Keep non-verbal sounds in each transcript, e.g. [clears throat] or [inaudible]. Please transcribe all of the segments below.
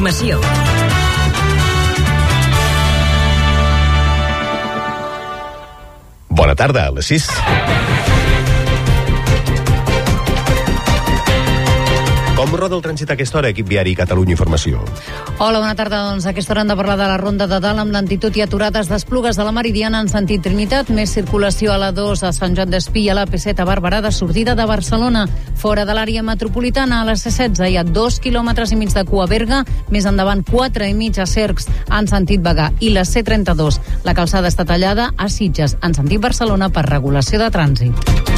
Informació. Bona tarda, a les 6. Com roda el trànsit a aquesta hora, equip viari Catalunya Informació? Hola, bona tarda. Doncs a aquesta hora hem de parlar de la ronda de dalt amb lentitud i aturades d'esplugues de la Meridiana en sentit Trinitat. Més circulació a la 2 a Sant Joan d'Espí i a la P7 a Barberà de sortida de Barcelona. Fora de l'àrea metropolitana a la C16 hi ha dos quilòmetres i mig de cua Berga, més endavant 4 i mig a Cercs en sentit Bagà i la C32. La calçada està tallada a Sitges en sentit Barcelona per regulació de trànsit.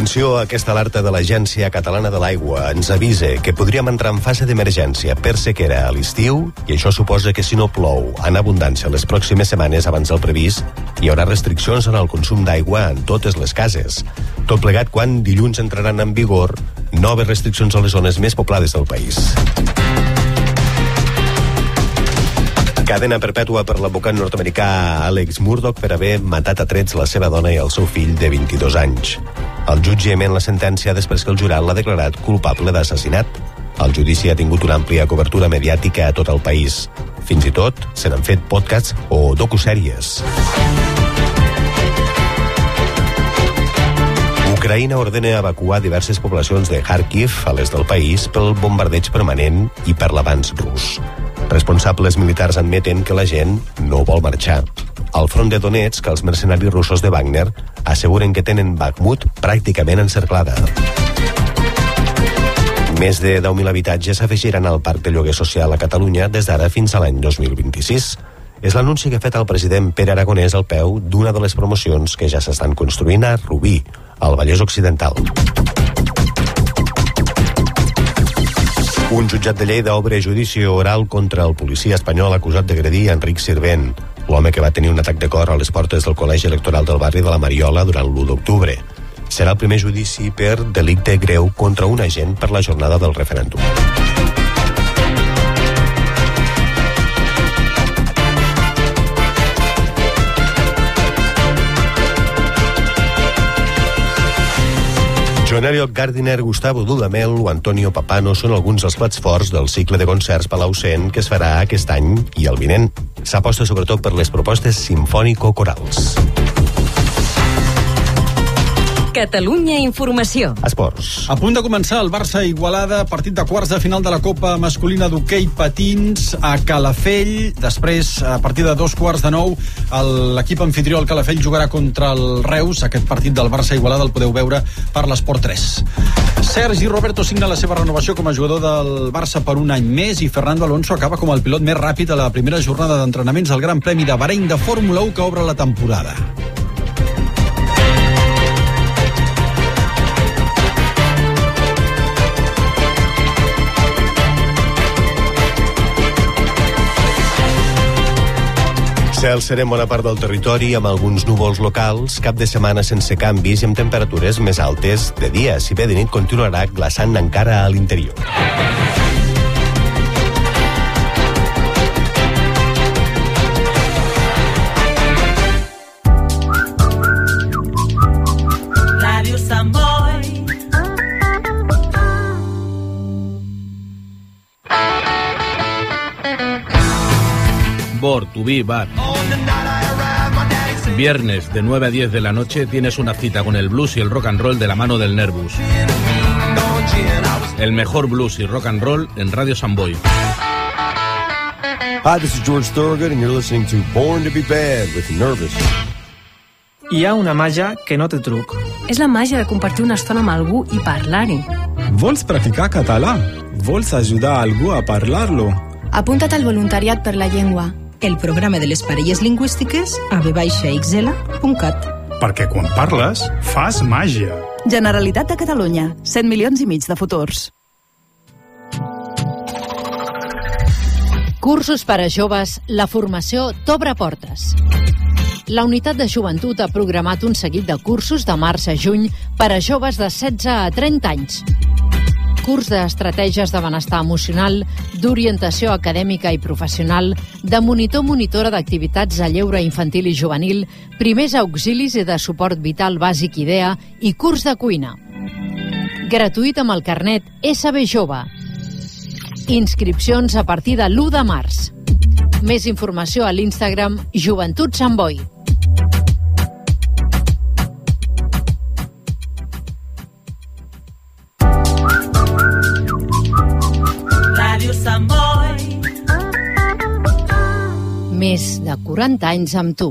Atenció a aquesta alerta de l'Agència Catalana de l'Aigua. Ens avisa que podríem entrar en fase d'emergència per sequera a l'estiu i això suposa que si no plou en abundància les pròximes setmanes abans del previst, hi haurà restriccions en el consum d'aigua en totes les cases. Tot plegat quan dilluns entraran en vigor noves restriccions a les zones més poblades del país. Cadena perpètua per l'advocat nord-americà Alex Murdoch per haver matat a trets la seva dona i el seu fill de 22 anys. El jutge emet la sentència després que el jurat l'ha declarat culpable d'assassinat. El judici ha tingut una àmplia cobertura mediàtica a tot el país. Fins i tot se n'han fet podcasts o docusèries. Ucraïna ordena evacuar diverses poblacions de Kharkiv, a l'est del país, pel bombardeig permanent i per l'avanç rus. Responsables militars admeten que la gent no vol marxar. Al front de Donetsk, els mercenaris russos de Wagner asseguren que tenen Bakhmut pràcticament encerclada. Més de 10.000 habitatges s'afegiran al parc de lloguer social a Catalunya des d'ara fins a l'any 2026. És l'anunci que ha fet el president Pere Aragonès al peu d'una de les promocions que ja s'estan construint a Rubí, al Vallès Occidental. Un jutjat de Lleida obre judici oral contra el policia espanyol acusat d'agredir Enric Sirvent, l'home que va tenir un atac de cor a les portes del col·legi electoral del barri de la Mariola durant l'1 d'octubre. Serà el primer judici per delicte greu contra un agent per la jornada del referèndum. Elliot Gardiner, Gustavo Dudamel o Antonio Papano són alguns dels plats forts del cicle de concerts Palau-Cent que es farà aquest any i el vinent. S'aposta sobretot per les propostes sinfònico-corals. Catalunya Informació. Esports. A punt de començar el Barça-Igualada, partit de quarts de final de la Copa masculina d'hoquei patins a Calafell. Després, a partir de dos quarts de nou, l'equip anfitrió, el Calafell, jugarà contra el Reus. Aquest partit del Barça-Igualada el podeu veure per l'Esport 3. Sergi Roberto signa la seva renovació com a jugador del Barça per un any més i Fernando Alonso acaba com el pilot més ràpid a la primera jornada d'entrenaments del Gran Premi de Bahrein de Fórmula 1 que obre la temporada. Cel serè en bona part del territori amb alguns núvols locals, cap de setmana sense canvis i amb temperatures més altes de dia. Si bé de nit continuarà glaçant encara a l'interior. Bor, Tubí, Bar. Viernes de 9 a 10 de la noche tienes una cita con el blues y el rock and roll de la mano del Nervus. El mejor blues y rock and roll en Radio Samboy. Hi, this is George Thorogood, and you're listening to Born to be Bad with Nervous. Hi ha una màgia que no té truc. És la màgia de compartir una estona amb algú i parlar-hi. Vols practicar català? Vols ajudar algú a parlar-lo? Apunta't al voluntariat per la llengua. El programa de les parelles lingüístiques a vxl.cat. Perquè quan parles, fas màgia. Generalitat de Catalunya. 100 milions i mig de futurs. Cursos per a joves, la formació t'obre portes. La Unitat de Joventut ha programat un seguit de cursos de març a juny per a joves de 16 a 30 anys. Curs d'estratègies de benestar emocional, d'orientació acadèmica i professional, de monitor-monitora d'activitats a lleure infantil i juvenil, primers auxilis i de suport vital bàsic IDEA i curs de cuina. Gratuït amb el carnet SB Jove. Inscripcions a partir de l'1 de març. Més informació a l'Instagram Joventut Sant Boi. Ràdio Sant Boi. Més de 40 anys amb tu.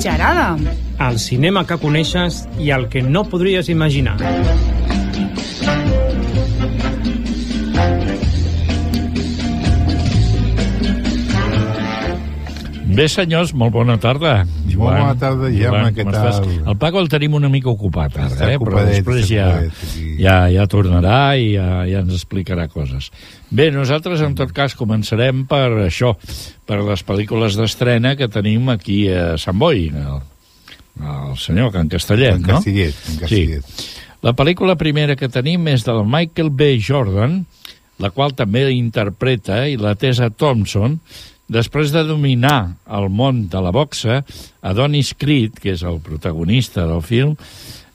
Gerada. El cinema que coneixes i el que no podries imaginar. Bé, senyors, molt bona tarda. Molt bona tarda, Jaume, què com tal? estàs? El Paco el tenim una mica ocupat ara, eh? però ocupadet, després està ja, sí. ja, ja tornarà i ja, ja ens explicarà coses. Bé, nosaltres, en tot cas, començarem per això, per les pel·lícules d'estrena que tenim aquí a Sant Boi, el, el senyor Can Castellet, no? Castellet, en Castellet. Sí. La pel·lícula primera que tenim és del Michael B. Jordan, la qual també interpreta i la Tessa Thompson, després de dominar el món de la boxa, Adonis Creed, que és el protagonista del film,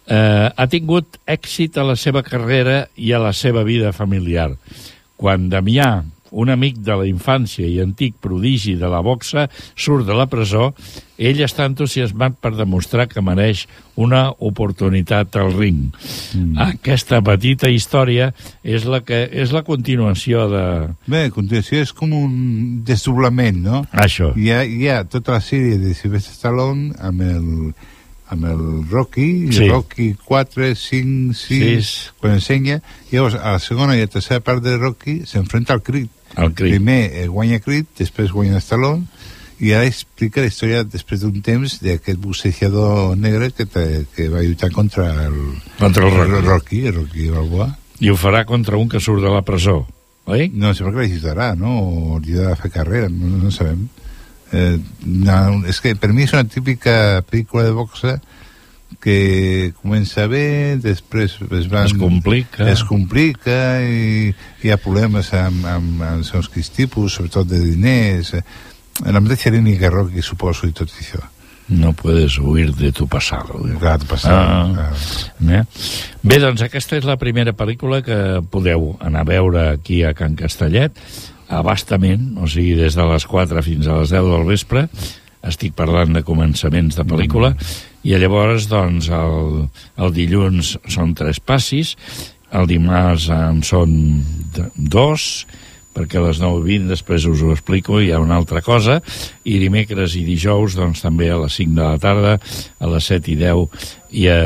eh, ha tingut èxit a la seva carrera i a la seva vida familiar. Quan Damià, un amic de la infància i antic prodigi de la boxa, surt de la presó, ell està entusiasmat per demostrar que mereix una oportunitat al ring. Mm. Aquesta petita història és la, que, és la continuació de... Bé, continuació és com un desdoblament, no? Això. Hi ha, hi ha tota la sèrie de Sylvester Stallone amb el, amb el Rocky, Sí. sí. Rocky 4, 5, 6, Sis. quan ensenya. Llavors, a la segona i a la tercera part de Rocky s'enfrenta al Creed. El Creed. Primer eh, guanya Creed, després guanya Stallone, i ara explica la història després d'un temps d'aquest bussejador negre que, te, que va lluitar contra el, Contra el Rocky. el Rocky, el Rocky Balboa. I ho farà contra un que surt de la presó, oi? No, sembla que l'ajudarà, no? O li ajudarà a fer carrera, no, no sabem. Eh, no, és que per mi és una típica pel·lícula de boxa que comença bé, després es, van, Es complica. es complica i hi ha problemes amb, amb, amb els seus tipus, sobretot de diners. eh, La mateixa línia que Rocky, suposo, i tot això. No puedes huir de tu pasado. eh? Clar, tu passat. Ah, eh? Bé, doncs aquesta és la primera pel·lícula que podeu anar a veure aquí a Can Castellet, abastament, o sigui, des de les 4 fins a les 10 del vespre, estic parlant de començaments de pel·lícula, i llavors, doncs, el, el dilluns són tres passis, el dimarts en són dos, perquè a les 9.20 després us ho explico, hi ha una altra cosa, i dimecres i dijous, doncs també a les 5 de la tarda, a les 7 i 10 i a,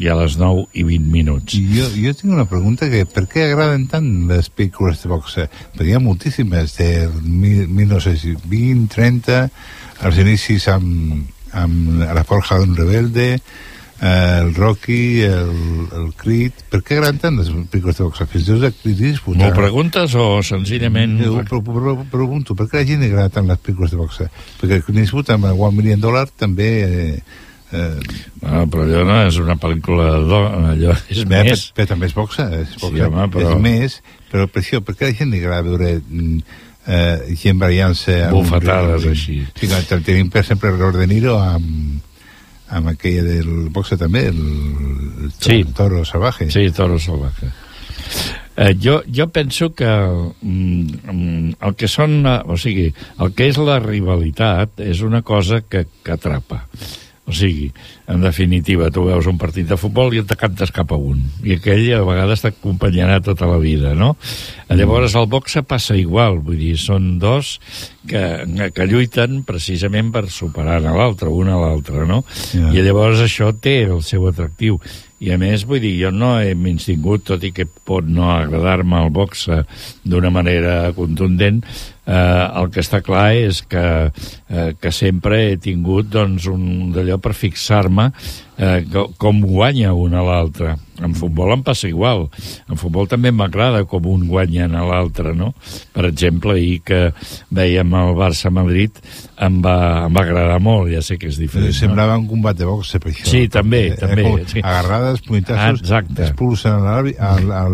i a les 9 i 20 minuts. Jo, jo tinc una pregunta que per què agraden tant les pel·lícules de boxa? Perquè hi ha moltíssimes de 1920, 30, als inicis amb, amb la forja d'un rebelde, eh, el Rocky, el, el Creed... Per què agraden tant les pel·lícules de boxa? Fins i tot el Clint Eastwood. M'ho preguntes o senzillament... Jo pre- pre- pregunto, per què la gent agrada tant les pel·lícules de boxa? Perquè Clint Eastwood amb el One Million Dollar també... Eh, eh, Ah, però allò no és una pel·lícula do, allò és Bé, més. Però, però també és boxa, és, boxa, Sí, home, però- és més, però per això, per què la gent li agrada veure mm, eh, gent barallant-se... amb- Bufetades, així. Sí, que te- tenim per el Robert De Niro amb, amb aquella del boxa també, el, el Sí. toro salvaje. Sí, Toro Salvaje. Eh, jo, jo penso que mm, mm, el que són, eh, o sigui, el que és la rivalitat és una cosa que, que atrapa. O sigui, en definitiva, tu veus un partit de futbol i et decantes cap a un. I aquell a vegades t'acompanyarà tota la vida, no? Llavors el boxe passa igual, vull dir, són dos que, que lluiten precisament per superar a l'altre, un a l'altre, no? Ja. I llavors això té el seu atractiu. I a més, vull dir, jo no he menystingut, tot i que pot no agradar-me el boxe d'una manera contundent, eh, el que està clar és que, eh, que sempre he tingut doncs, un d'allò per fixar-me eh, co- com guanya un a l'altre. En futbol em passa igual. En futbol també m'agrada com un guanya a l'altre, no? Per exemple, ahir que veiem el Barça-Madrid em va, em va agradar molt, ja sé que és diferent. Semblava un combat de boxe, per això. Sí, també, Eh, també, com sí. Agarrades, punyetazos, exacte. expulsen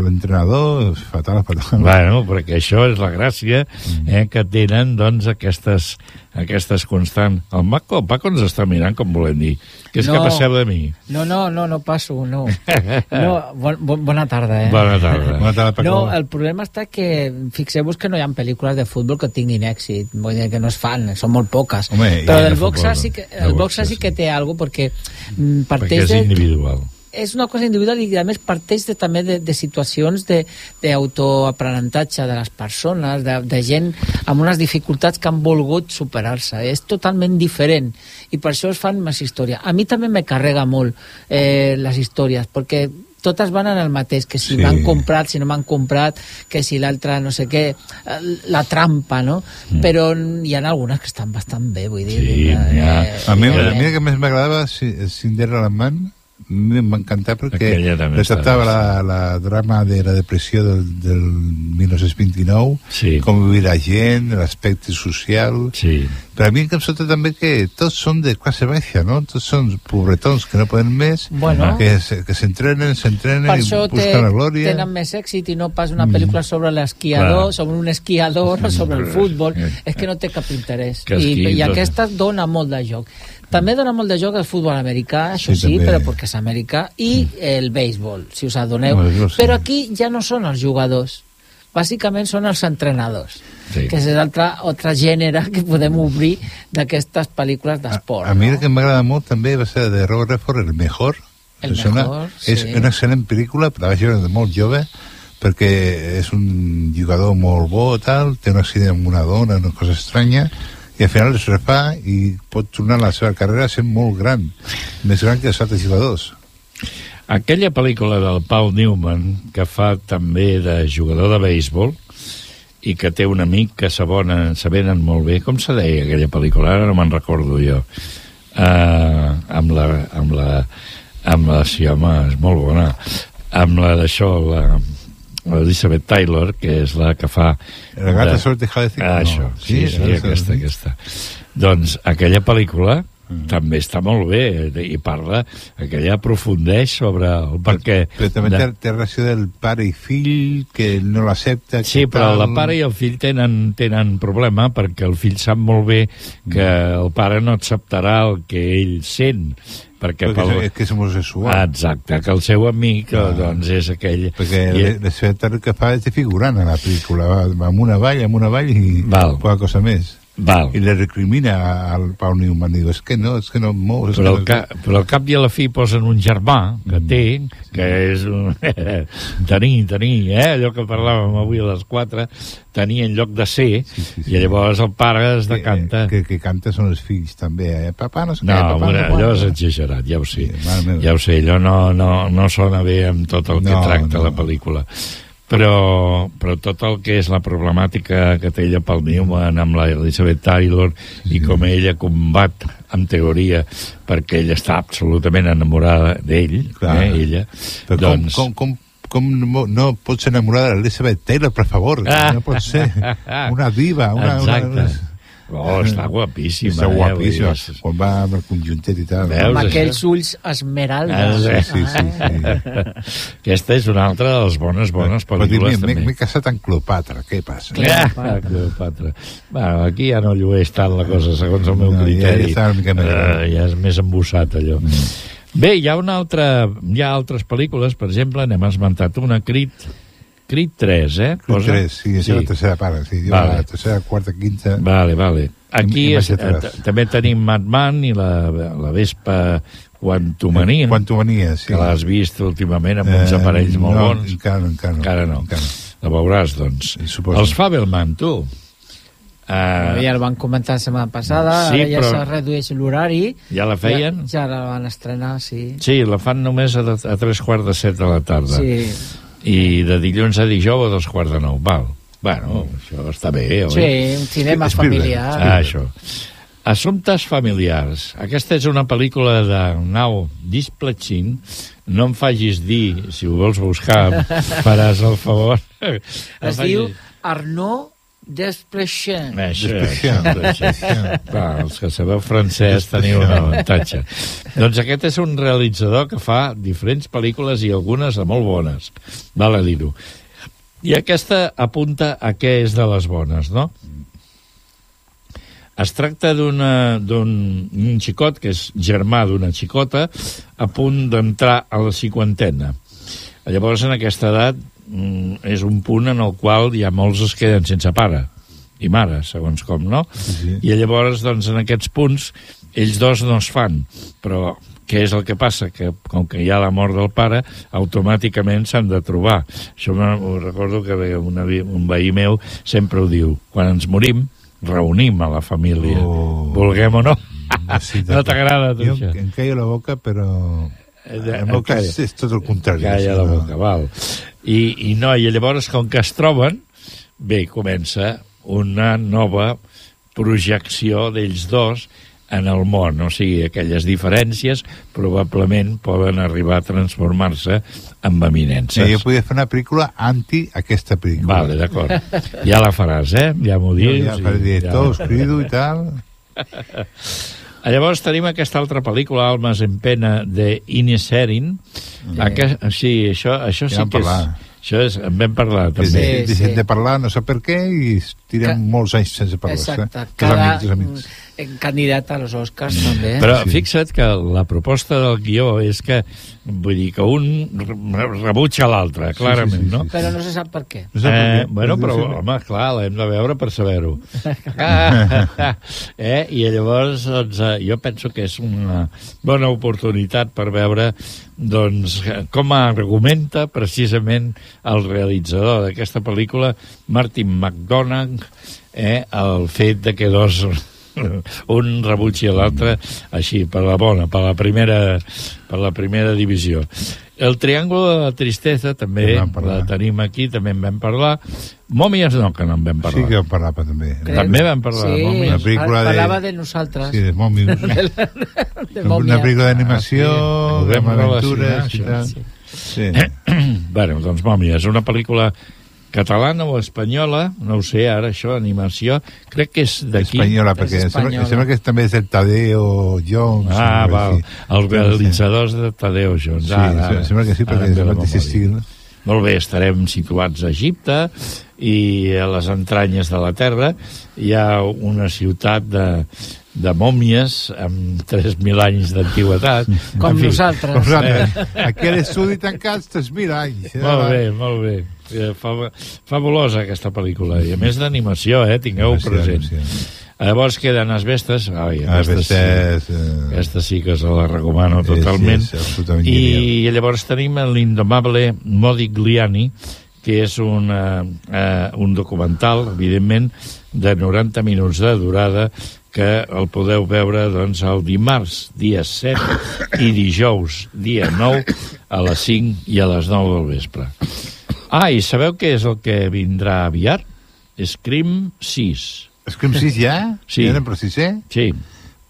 l'entrenador, fatal, fatal. Bueno, perquè això és la gràcia eh, que tenen, doncs, aquestes, aquestes constants. El Paco, el Paco ens està mirant, com volem dir. Què és No. que passeu de mi? No, no, no, no passo, no. [laughs] no bon, bon, bona tarda, eh? Bona tarda. Bona tarda, Paco. No, el problema està que fixeu-vos que no hi ha pel·lícules de futbol que tinguin èxit, vull dir que no es fan, són molt poques. Home, Però i el de futbol, sí que, de el boxe, boxe sí que té algo perquè mm, Perquè és de, individual. És una cosa individual i a més parteix de, també de, de situacions de- d'autoaprenentatge de les persones, de, de gent amb unes dificultats que han volgut superar-se. És totalment diferent i per això es fan més històries. A mi també me carrega molt eh, les històries perquè totes van en el mateix, que si Sí. m'han comprat, si no m'han comprat, que si l'altre no sé què, eh, la trampa, no? Mm. Però hi ha algunes que estan bastant bé, vull dir. Sí, eh, ha. A mi, eh, a mi el que més m'agradava Ci- Cinderella Man em va encantar perquè està la, la drama de la depressió del, del 1929 Sí. com vivir la gent, l'aspecte social sí. però a mi em sota també que tots són de classe baixa no? tots són pobretons que no poden més Bueno. que, se- que s'entrenen, s'entrenen per i busquen la glòria tenen més èxit i no pas una pel·lícula sobre l'esquiador, sobre un esquiador o sobre el futbol, Eh. és que no té cap interès. Que I, esquiï, I doncs. aquesta dona molt de joc. També dona molt de joc el futbol americà, això Sí, sí, també. però perquè és americà, i el béisbol, si us adoneu. El béisbol, sí. Però aquí ja no són els jugadors, bàsicament són els entrenadors, Sí. que és l'altre altre gènere que podem obrir d'aquestes pel·lícules d'esport. A mi el que m'agrada molt també va ser de Robert Redford, El Mejor. El És una- Mejor, És sí. una excel·lent pel·lícula, la vaig veure de molt jove, perquè és un jugador molt bo, tal, té un accident amb una dona, una cosa estranya, i al final es refà i pot tornar a la seva carrera sent molt gran, més gran que els altres jugadors. Aquella pel·lícula del Paul Newman, que fa també de jugador de béisbol, i que té un amic que s'abona, s'avenen molt bé. Com se deia aquella pel·lícula? Ara no me'n recordo jo. Uh, amb la... Amb la amb la, sí, home, és molt bona. Amb la d'això, la, l'Elizabeth Taylor, que és la que fa... La gata de- tejado de zinc, Ah, no? això, sí, Sí, sí, sí, aquesta, aquesta. Doncs aquella pel·lícula també està molt bé eh, i parla, aquella aprofundeix sobre el perquè... Però també de- té, relació del pare i fill, que no l'accepta. Sí, que però tal. la pare i el fill tenen, tenen problema perquè el fill sap molt bé que el pare no acceptarà el que ell sent perquè, Perquè és- és que és homosexual. Ah, exacte, que el seu amic Ah. doncs és aquell Perquè I- l'Esfeta el que fa és de figurant a la pel·lícula, va va amunt avall, amunt avall i Val. poca cosa més. Val. I le recrimina al Pau Newman, diu, és que no, és que no és però, que no... ca, però al cap i a la fi posen un germà que té, que és un... [laughs] tenir, tenir, eh? allò que parlàvem avui a les 4 tenir en lloc de ser sí, sí, sí. i llavors el pare es decanta Que, que canta són els fills, també. Eh? Papà no sé no, què, papà una, no allò és exagerat, ja ho sé. Sí, ja ho sé, allò no, no, no sona bé amb tot el que No, tracta no. la pel·lícula. Però, però tot el que és la problemàtica que té ella pel Newman amb la Elizabeth Taylor i com ella combat, en teoria, perquè ella està absolutament enamorada d'ell, eh, ella, Però doncs... com, com, com, com no, no pots enamorar de l'Elizabeth Taylor, per favor? [laughs] No pot ser. Una diva. Una, Exacte. Una, Oh, està guapíssima. Està eh, guapíssima. és- Quan va amb el conjuntet i tal. Veus, amb això? aquells ulls esmeralda. Ah, sí, sí, sí. Aquesta és una altra de les bones, bones Però pel·lícules, m'he- també. M'he casat amb Cleopatra, què passa? Ah, Cleopatra. Bueno, aquí ja no llueix tant la cosa, segons el meu No, ja- criteri. ja mica més- Eh, ja és més embussat, allò. Mm. Bé, hi ha una altra... Hi ha altres pel·lícules, per exemple, n'hem esmentat una, Crit, Crit 3, eh? Crit 3, sí, és la tercera part, sí, jo Vale. la tercera, quarta, quinta... Vale, vale. Aquí I- i és, eh, també tenim Madman i la, la Vespa Quantumania. Quantumania, sí. Que l'has vist últimament amb uns Eh, aparells molt no, bons. encara no, encara no. Encara no. Encara La veuràs, doncs. suposo. Els Fabelman, tu. Uh, ja el van comentar la setmana passada, Sí, ara ja però- se redueix l'horari. Ja la feien? Ja, ja la van estrenar, sí. Sí, la fan només a, a tres quarts de set de la tarda. Sí. I de dilluns a dijous a dos quarts de nou. Val. Bueno, això està bé, oi? Sí, un cinema familiar. Ah, això. Assumptes familiars. Aquesta és una pel·lícula de Now Displatching. No em facis dir, si ho vols buscar, [laughs] faràs el favor. Es diu Arnaud Això, això, Clar, els que sabeu francès teniu un avantatge. doncs aquest és un realitzador que fa diferents pel·lícules i algunes de molt bones, val a dir-ho. I aquesta apunta a què és de les bones, no? Es tracta d'una- d'un un xicot, que és germà d'una xicota, a punt d'entrar a la cinquantena. Llavors, en aquesta edat, és un punt en el qual hi ha molts es queden sense pare i mare, segons com, no? Sí. I llavors, doncs, en aquests punts, ells dos no es fan, però què és el que passa? Que com que hi ha la mort del pare, automàticament s'han de trobar. Això me- ho recordo que una, un veí meu sempre ho diu. Quan ens morim, reunim a la família, oh. vulguem o no. Sí, [laughs] no t'agrada, tu, Jo això? em callo la boca, però... En el meu cas Calla. és tot el contrari. Calla la boca, val. I, I no, i llavors, com que es troben, bé, comença una nova projecció d'ells dos en el món, o sigui, aquelles diferències probablement poden arribar a transformar-se en eminències. jo podia fer una pel·lícula anti aquesta pel·lícula. Vale, d'acord. Ja la faràs, eh? Ja m'ho Jo dius. ja faré i director, us crido i tal. [laughs] Llavors tenim aquesta altra pel·lícula, Almas en pena, de Ines Erin. Aquest, sí, això, això sí que és... parlar. Això és, en vam parlar, Sí, també. sí, deixem de parlar, no sé per què, i tirem molts anys sense parlar. Exacte. Eh? Cada Cada... amics, amics. Candidat a los Oscars, també. Però fixa't que la proposta del guió és que, vull dir, que un re- rebutja l'altre, clarament, no? Però no se sap per què. Eh, bueno, però, home, clar, l'hem de veure per saber-ho. [laughs] [laughs] eh? I llavors, doncs, eh, jo penso que és una bona oportunitat per veure doncs, com argumenta precisament el realitzador d'aquesta pel·lícula, Martin McDonagh, eh, el fet de que dos [laughs] un rebutgi a l'altre així, per la bona, per la primera per la primera divisió el Triángulo de la Tristesa també en la tenim aquí, també en vam parlar Mòmies no, que no en vam parlar Sí que vam parlar també. també vam parlar de Sí, Mòmies Una pel·lícula de- parlava de nosaltres. Sí, de mòmies. [laughs] de [laughs] Una mòmia. pel·lícula d'animació, Ho de vam aventures tal. això. Sí. [clears throat] bueno, doncs Mòmies, una pel·lícula catalana o espanyola, no ho sé, ara això, animació, crec que és d'aquí. Espanyola, perquè em sembla, em sembla que també és del Tadeo Jones. Ah, val. Els realitzadors de Tadeu Jones. Sí, ara, ara, em sembla que sí, perquè em ve és la Molt bé, estarem situats a Egipte i a les entranyes de la Terra hi ha una ciutat de, de mòmies amb 3.000 anys d'antiguitat. Com En fi, nosaltres. Com nosaltres. Aquí a l'estudi tancats 3.000 anys. eh? Molt bé, molt bé. Eh, Fa, fabulosa aquesta pel·lícula. I a més d'animació, eh? Tingueu present. animació. Llavors queden Asbestes. Ai, Asbestes, Asbestes, sí. eh. Aquesta sí que se la recomano Sí, totalment. sí, és absolutament I llavors tenim l'indomable Modigliani, que és un, uh, uh, un documental, evidentment, de 90 minuts de durada, que el podeu veure doncs, el dimarts, dia 7, i dijous, dia 9, a les 5 i a les 9 del vespre. Ah, i sabeu què és el que vindrà aviat? Scream 6. Scream 6 ja? Sí. Ja anem per 6, eh? Sí.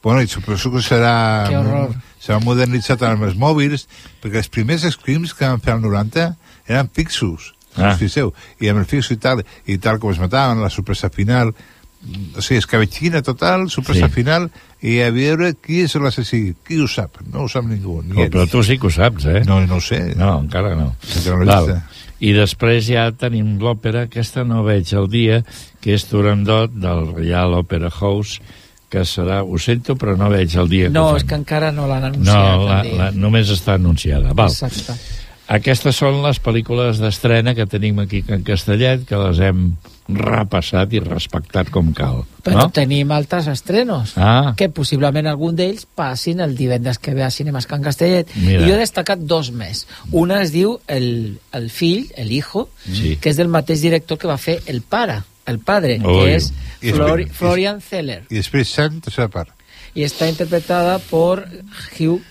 Bueno, i suposo que serà... Que horror. Serà modernitzat amb els mòbils, perquè els primers Screams que van fer al 90 eren fixos. Ah. Ah. Fixeu, i amb el fixo i tal, i tal com es mataven, la sorpresa final, o sigui, escabetxina total, sorpresa Sí. final, i a veure qui és l'assassí. Qui ho sap? No ho sap ningú. Ni Oh, ells. però tu sí que ho saps, eh? No, no ho sé. No, encara no. Encara no. I després ja tenim l'òpera, aquesta no veig el dia, que és Turandot del Real Opera House, que serà, ho sento, però no veig el dia No, que és que encara no l'han No, anunciat. la, el dia. la, només està anunciada. Val. Exacte. Aquestes són les pel·lícules d'estrena que tenim aquí en Castellet, que les hem repassat i respectat com cal. Però no? tenim altres estrenos, Ah. que possiblement algun d'ells passin el divendres que ve a Cinemes Can Castellet. Mira. I jo he destacat dos més. Una es diu El, el fill, El hijo, Sí. que és del mateix director que va fer El pare, El padre, Ui. que és I Flori, Florian Zeller. I després Sant, part. Y está interpretada por Hugh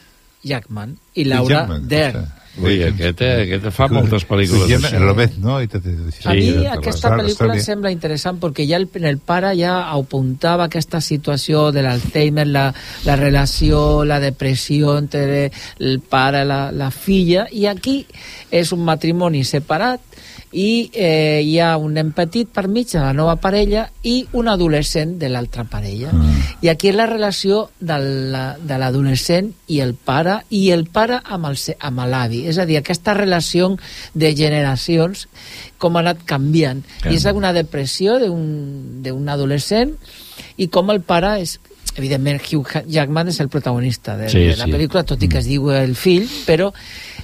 Jackman i Laura Jackman, Dern. Ui, aquest, eh, aquest fa moltes pel·lícules Sí, així. Robert, no? I tot, sí, a mi aquesta la pel·lícula em sembla interessant perquè ja el, el pare ja apuntava aquesta situació de l'Alzheimer, la, la relació, la depressió entre el pare i la, la filla, i aquí és un matrimoni separat i eh, hi ha un nen petit per mig de la nova parella i un adolescent de l'altra parella. Mm. I aquí és la relació de la- de l'adolescent i el pare, i el pare amb el se- amb l'avi. És a dir, aquesta relació de generacions com ha anat canviant. Clar. I és una depressió d'un d'un adolescent i com el pare és evidentment Hugh Jackman és el protagonista de, Sí, de la sí. pel·lícula, tot i que es diu el fill, però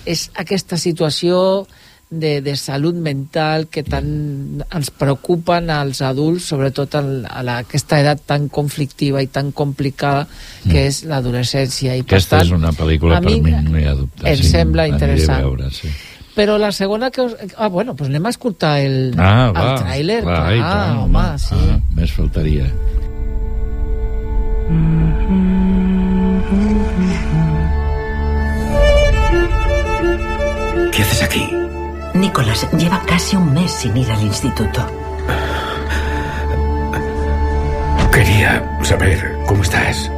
és aquesta situació de, de salut mental que tant ens preocupen als adults, sobretot al, a la, aquesta edat tan conflictiva i tan complicada que és l'adolescència. I Mm. Aquesta tant, és una pel·lícula per mi mi, no hi ha dubte. em sí, sembla interessant. Veure, sí. Però la segona que... Us... Ah, bueno, doncs anem a escoltar el, Ah, va, el tràiler. clar, ah, tant, home, sí. Ah, més faltaria. ¿Qué haces aquí? Nicolás lleva casi un mes sin ir al instituto. Quería saber cómo estás.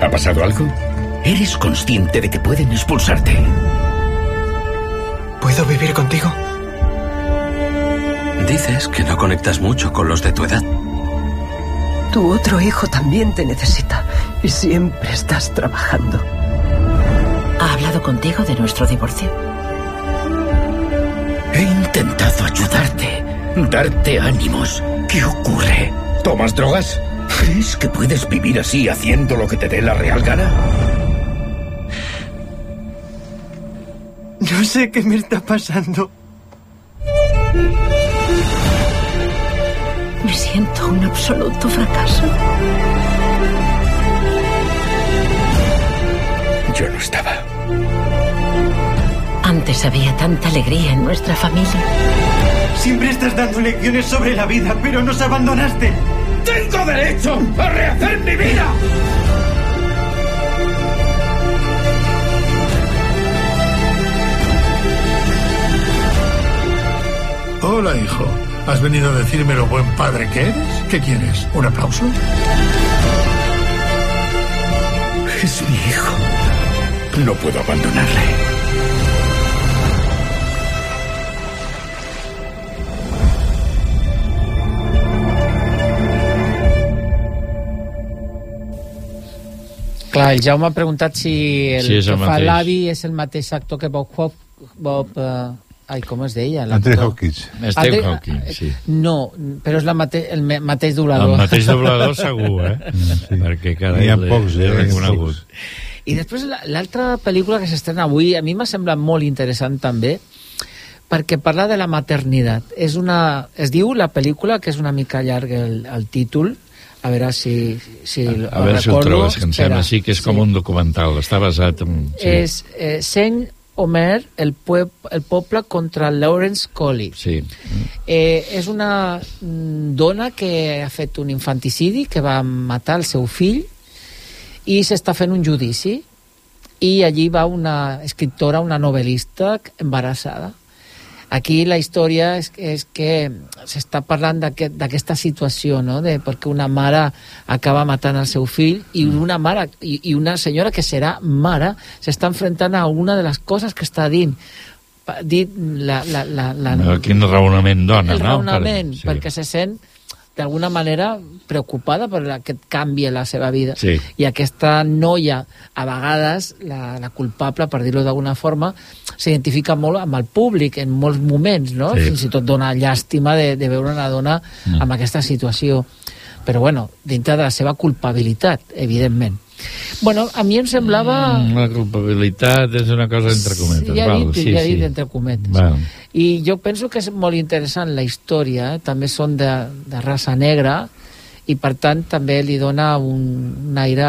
¿Ha pasado algo? ¿Eres consciente de que pueden expulsarte? ¿Puedo vivir contigo? Dices que no conectas mucho con los de tu edad. Tu otro hijo también te necesita y siempre estás trabajando. ¿Ha hablado contigo de nuestro divorcio? He intentado ayudarte, darte ánimos. ¿Qué ocurre? ¿Tomas drogas? ¿Crees que puedes vivir así haciendo lo que te dé la real gana? No sé qué me está pasando. Me siento un absoluto fracaso. Yo no estaba. Antes había tanta alegría en nuestra familia. Siempre estás dando lecciones sobre la vida, pero nos abandonaste. ¡Tengo derecho a rehacer mi vida! Hola, hijo. ¿Has venido a decirme lo buen padre que eres? ¿Qué quieres? ¿Un aplauso? Es mi hijo. No puedo abandonarle. Clar, el Jaume ha preguntat si el Sí, que el fa l'avi és el mateix actor que Bob Hop... Bob eh, ai, com es deia? Hopkins. Steve Andre- Hawking, sí. No, però és la mate el mateix doblador. El mateix doblador segur, eh? [laughs] Sí. Perquè cada N'hi ha pocs, eh? reconegut. I després la- l'altra pel·lícula que s'estrena avui a mi m'ha semblat molt interessant també perquè parla de la maternitat. És una, es diu la pel·lícula, que és una mica llarg el, el títol, a veure si, si A veure si ho recordo. trobes, que em sembla sí que és com un documental. Està basat en... Sí. És eh, Saint Omer, el, pue el poble contra Lawrence Colley. Sí. Eh, és una mm, dona que ha fet un infanticidi, que va matar el seu fill, i s'està fent un judici, i allí va una escriptora, una novel·lista embarassada. Aquí la història és, és que s'està parlant d'aquest- d'aquesta situació, no? de perquè una mare acaba matant el seu fill i una mare i, i una senyora que serà mare s'està enfrontant a una de les coses que està dint dit la, la, la, la, No, Quin raonament dona, el no? raonament, Per- sí. perquè se sent d'alguna manera preocupada per aquest canvi en la seva vida. Sí. I aquesta noia, a vegades, la, la culpable, per dir-ho d'alguna forma, s'identifica molt amb el públic en molts moments, no? Sí. Fins i tot dona llàstima de, de veure una dona Mm. amb aquesta situació. Però, bueno, dintre de la seva culpabilitat, evidentment. Bueno, a mi em semblava... Mm, La culpabilitat és una cosa entre cometes. Ja he val, dit, sí, ja sí. dit entre cometes. Val. I jo penso que és molt interessant la història, també són de, de raça negra, i per tant també li dona un, un aire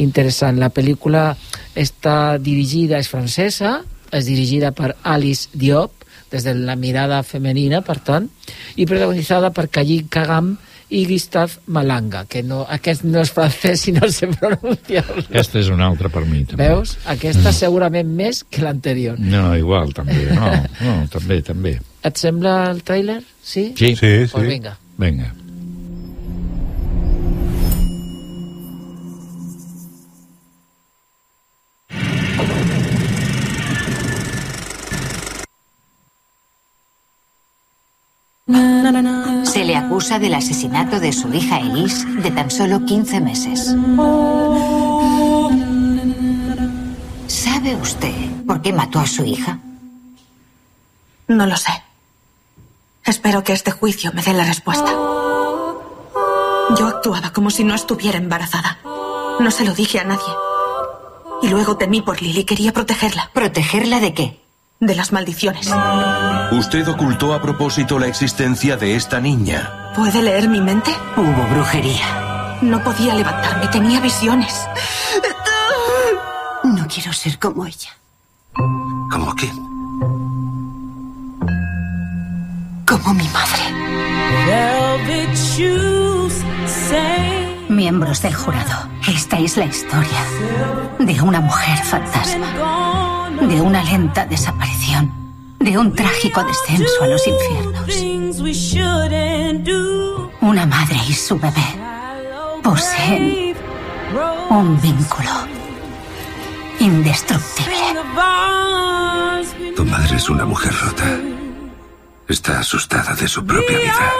interessant. La pel·lícula està dirigida, és francesa, és dirigida per Alice Diop, des de la mirada femenina, per tant, i protagonitzada per Khalid Kagam i Gustave Malanga, que no, aquest no és francès i no sé pronunciar-lo. Aquesta és una altra per mi, també. Veus? Aquesta segurament més que l'anterior. No, igual, també. No, no, també, també. Et sembla el tràiler? Sí? Sí. Sí, sí. Pues vinga. Vinga. Acusa del asesinato de su hija Elise de tan solo 15 meses. ¿Sabe usted por qué mató a su hija? No lo sé. Espero que este juicio me dé la respuesta. Yo actuaba como si no estuviera embarazada. No se lo dije a nadie. Y luego temí por Lily. Quería protegerla. ¿Protegerla de qué? De las maldiciones. Usted ocultó a propósito la existencia de esta niña. ¿Puede leer mi mente? Hubo brujería. No podía levantarme. Tenía visiones. No quiero ser como ella. ¿Cómo qué? Como mi madre. Miembros del jurado, esta es la historia de una mujer fantasma, de una lenta desaparición, de un trágico descenso a los infiernos. Una madre y su bebé poseen un vínculo indestructible. Tu madre es una mujer rota. Está asustada de su propia vida.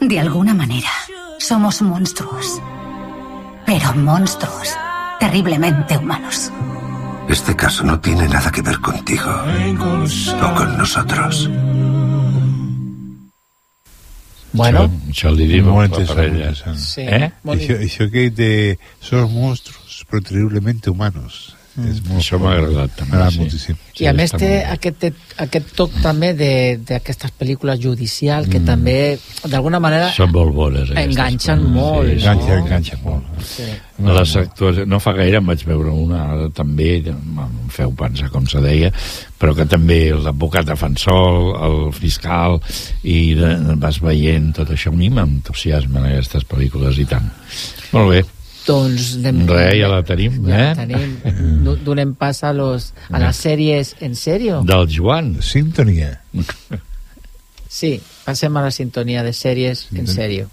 De alguna manera, somos monstruos. Pero monstruos terriblemente humanos. Este caso no tiene nada que ver contigo o con nosotros. Bueno. Això, això li diu Molt la interessant, parella. interessant. Sí. Eh? Molt Això, això que de son monstruos, pero terriblemente humanos. Mm. És molt Això m'ha agradat, també, agradat sí. moltíssim. I a més té molt bé. aquest, aquest toc també de- d'aquestes pel·lícules judicial que Mm. també, d'alguna manera, Són molt bones. enganxen coses, molt. Sí, no? enganxa molt. Sí. A les actuacions, no fa gaire em vaig veure una ara també, em feu pensar com se deia, però que també l'advocat defensor, el fiscal, i de, vas veient tot això. A mi m'entusiasmen aquestes pel·lícules i tant. Molt bé. Doncs anem, Res, ja la tenim, ja eh? tenim. [laughs] Do- Donem pas a, los, a les sèries en sèrio. Del Joan. Sintonia. Sí, passem a la sintonia de sèries en sèrio.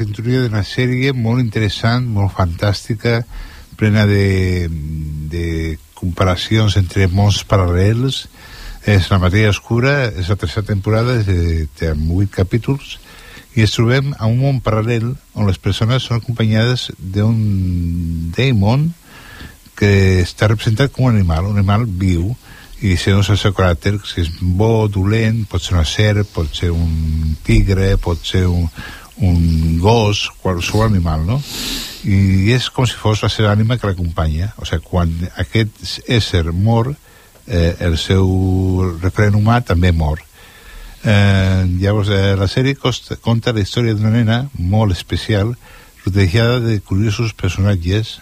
Sintonia d'una sèrie molt interessant, molt fantàstica, plena de, de comparacions entre mons paral·lels. És la matèria oscura, és la tercera temporada, de, té vuit capítols, i ens trobem a un món paral·lel on les persones són acompanyades d'un daemon que està representat com un animal, un animal viu, i segons el seu caràcter, si és bo, dolent, pot ser una serp, pot ser un tigre, pot ser un, un gos, qualsevol animal, no? I és com si fos la seva ànima que l'acompanya. O sigui, quan aquest ésser mor, eh, el seu referent humà també mor. Eh, llavors, eh, la sèrie costa, conta la història d'una nena molt especial, rodejada de curiosos personatges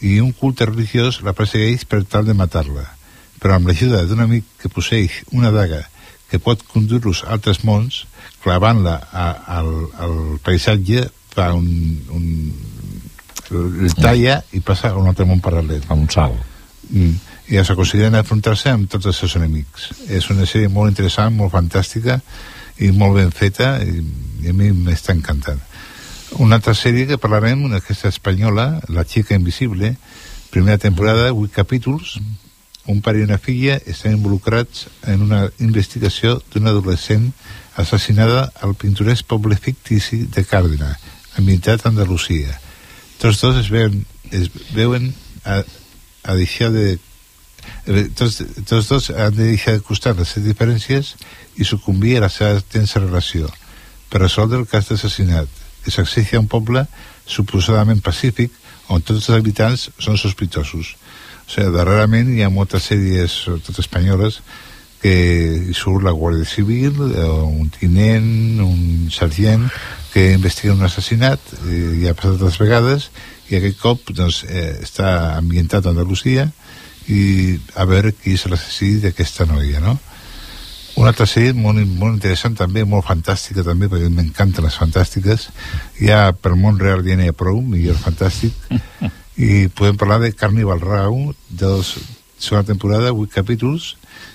i un culte religiós la persegueix per tal de matar-la. Però amb l'ajuda d'un amic que posseix una daga que pot conduir-los a altres mons, clavant-la al, al paisatge, fa un, un, el talla i passa a un altre món paral·lel. A un salt. Mm. I els aconseguiran enfrontar-se amb tots els seus enemics. És una sèrie molt interessant, molt fantàstica i molt ben feta i, i a mi m'està encantant. Una altra sèrie que parlarem, una aquesta espanyola, La xica invisible, primera temporada, 8 capítols, un pare i una filla estan involucrats en una investigació d'una adolescent assassinada al pintoresc poble fictici de Càrdena, a Andalusia. Tots dos es veuen, es veuen a, a deixar de eh, tots, tots dos han de deixar de costar les seves diferències i sucumbir a la seva tensa relació per resoldre el cas d'assassinat que s'accedeix a un poble suposadament pacífic on tots els habitants són sospitosos o sigui, darrerament hi ha moltes sèries sobretot espanyoles que surt la Guàrdia Civil eh, un tinent, un sergent que investiga un assassinat eh, i ha passat altres vegades i aquest cop doncs, eh, està ambientat a Andalusia i a veure qui és l'assassí d'aquesta noia no? una altra sèrie molt, molt interessant també, molt fantàstica també, perquè m'encanten les fantàstiques ja per món real ja n'hi ha prou millor fantàstic i podem parlar de Carnival Row la segona temporada, 8 capítols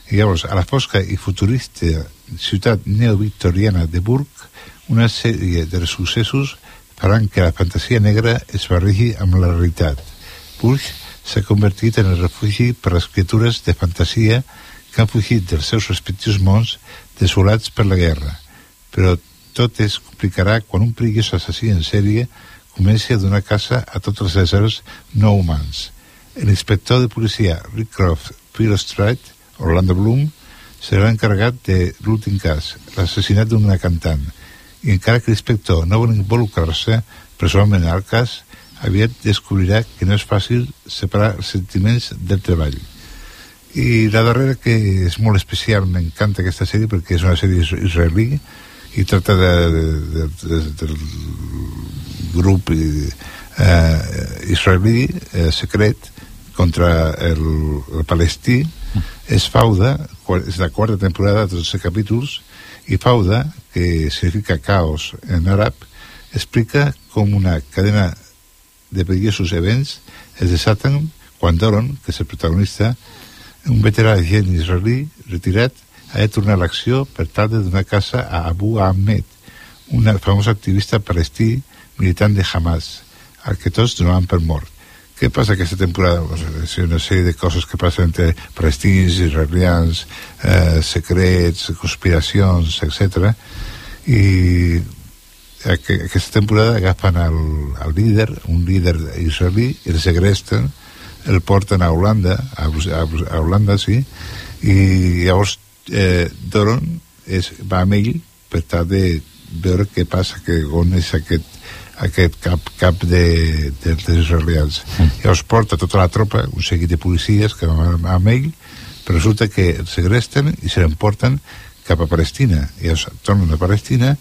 i llavors a la fosca i futurista ciutat neovictoriana de Burg una sèrie de successos faran que la fantasia negra es barregi amb la realitat. Burg s'ha convertit en el refugi per les criatures de fantasia que han fugit dels seus respectius mons desolats per la guerra. Però tot es complicarà quan un perillós assassí en sèrie comenci a donar caça a tots els éssers no humans. L'inspector de policia Rickcroft Philostrait, Orlando Bloom, serà encarregat de l'últim cas, l'assassinat d'una cantant, i encara que l'inspector no vol involucrar-se personalment al cas, aviat descobrirà que no és fàcil separar els sentiments del treball. I la darrera, que és molt especial, m'encanta aquesta sèrie perquè és una sèrie is- israelí i tracta de, de, de, de, del grup eh, israelí eh, secret contra el, el palestí. És Fauda, qua- és la quarta temporada de 12 capítols i Fauda, que significa caos en àrab, explica com una cadena de perillosos events es desaten quan Doron, que és el protagonista, un veterà agent israelí retirat, ha de tornar a l'acció per tal de donar casa a Abu Ahmed, un famós activista palestí militant de Hamas, al que tots donaven per mort. Què passa aquesta temporada? Pues, és una sèrie de coses que passen entre palestins, israelians, eh, secrets, conspiracions, etc. I aqu aquesta temporada agafen el, el líder, un líder israelí, el segresten, el porten a Holanda, a, a, a Holanda, sí, i llavors eh, Doron és, va amb ell per tal de veure què passa, que on és aquest, aquest cap, cap de, de, dels israelians. Llavors porta tota la tropa, un seguit de policies que van amb ell, però resulta que el segresten i se l'emporten cap a Palestina. Llavors tornen a Palestina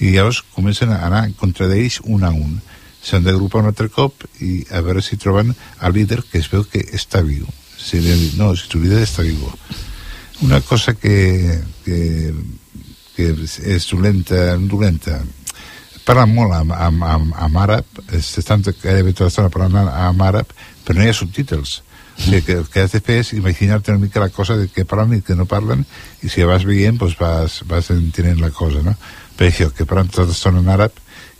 i llavors comencen a anar contra d'ells un a un. S'han d'agrupar un altre cop i a veure si troben el líder que es veu que està viu. Si li dit, no, si tu líder està viu. Una cosa que, que, que és dolenta, dolenta parlen molt amb, amb, amb, amb àrab, estan gairebé tota l'estona parlant amb àrab, però no hi ha subtítols. O sigui, que que has de fer és imaginar-te una mica la cosa de què parlen i que no parlen, i si vas veient, doncs vas, vas entenent la cosa, no? Per això, que parlen tota l'estona en àrab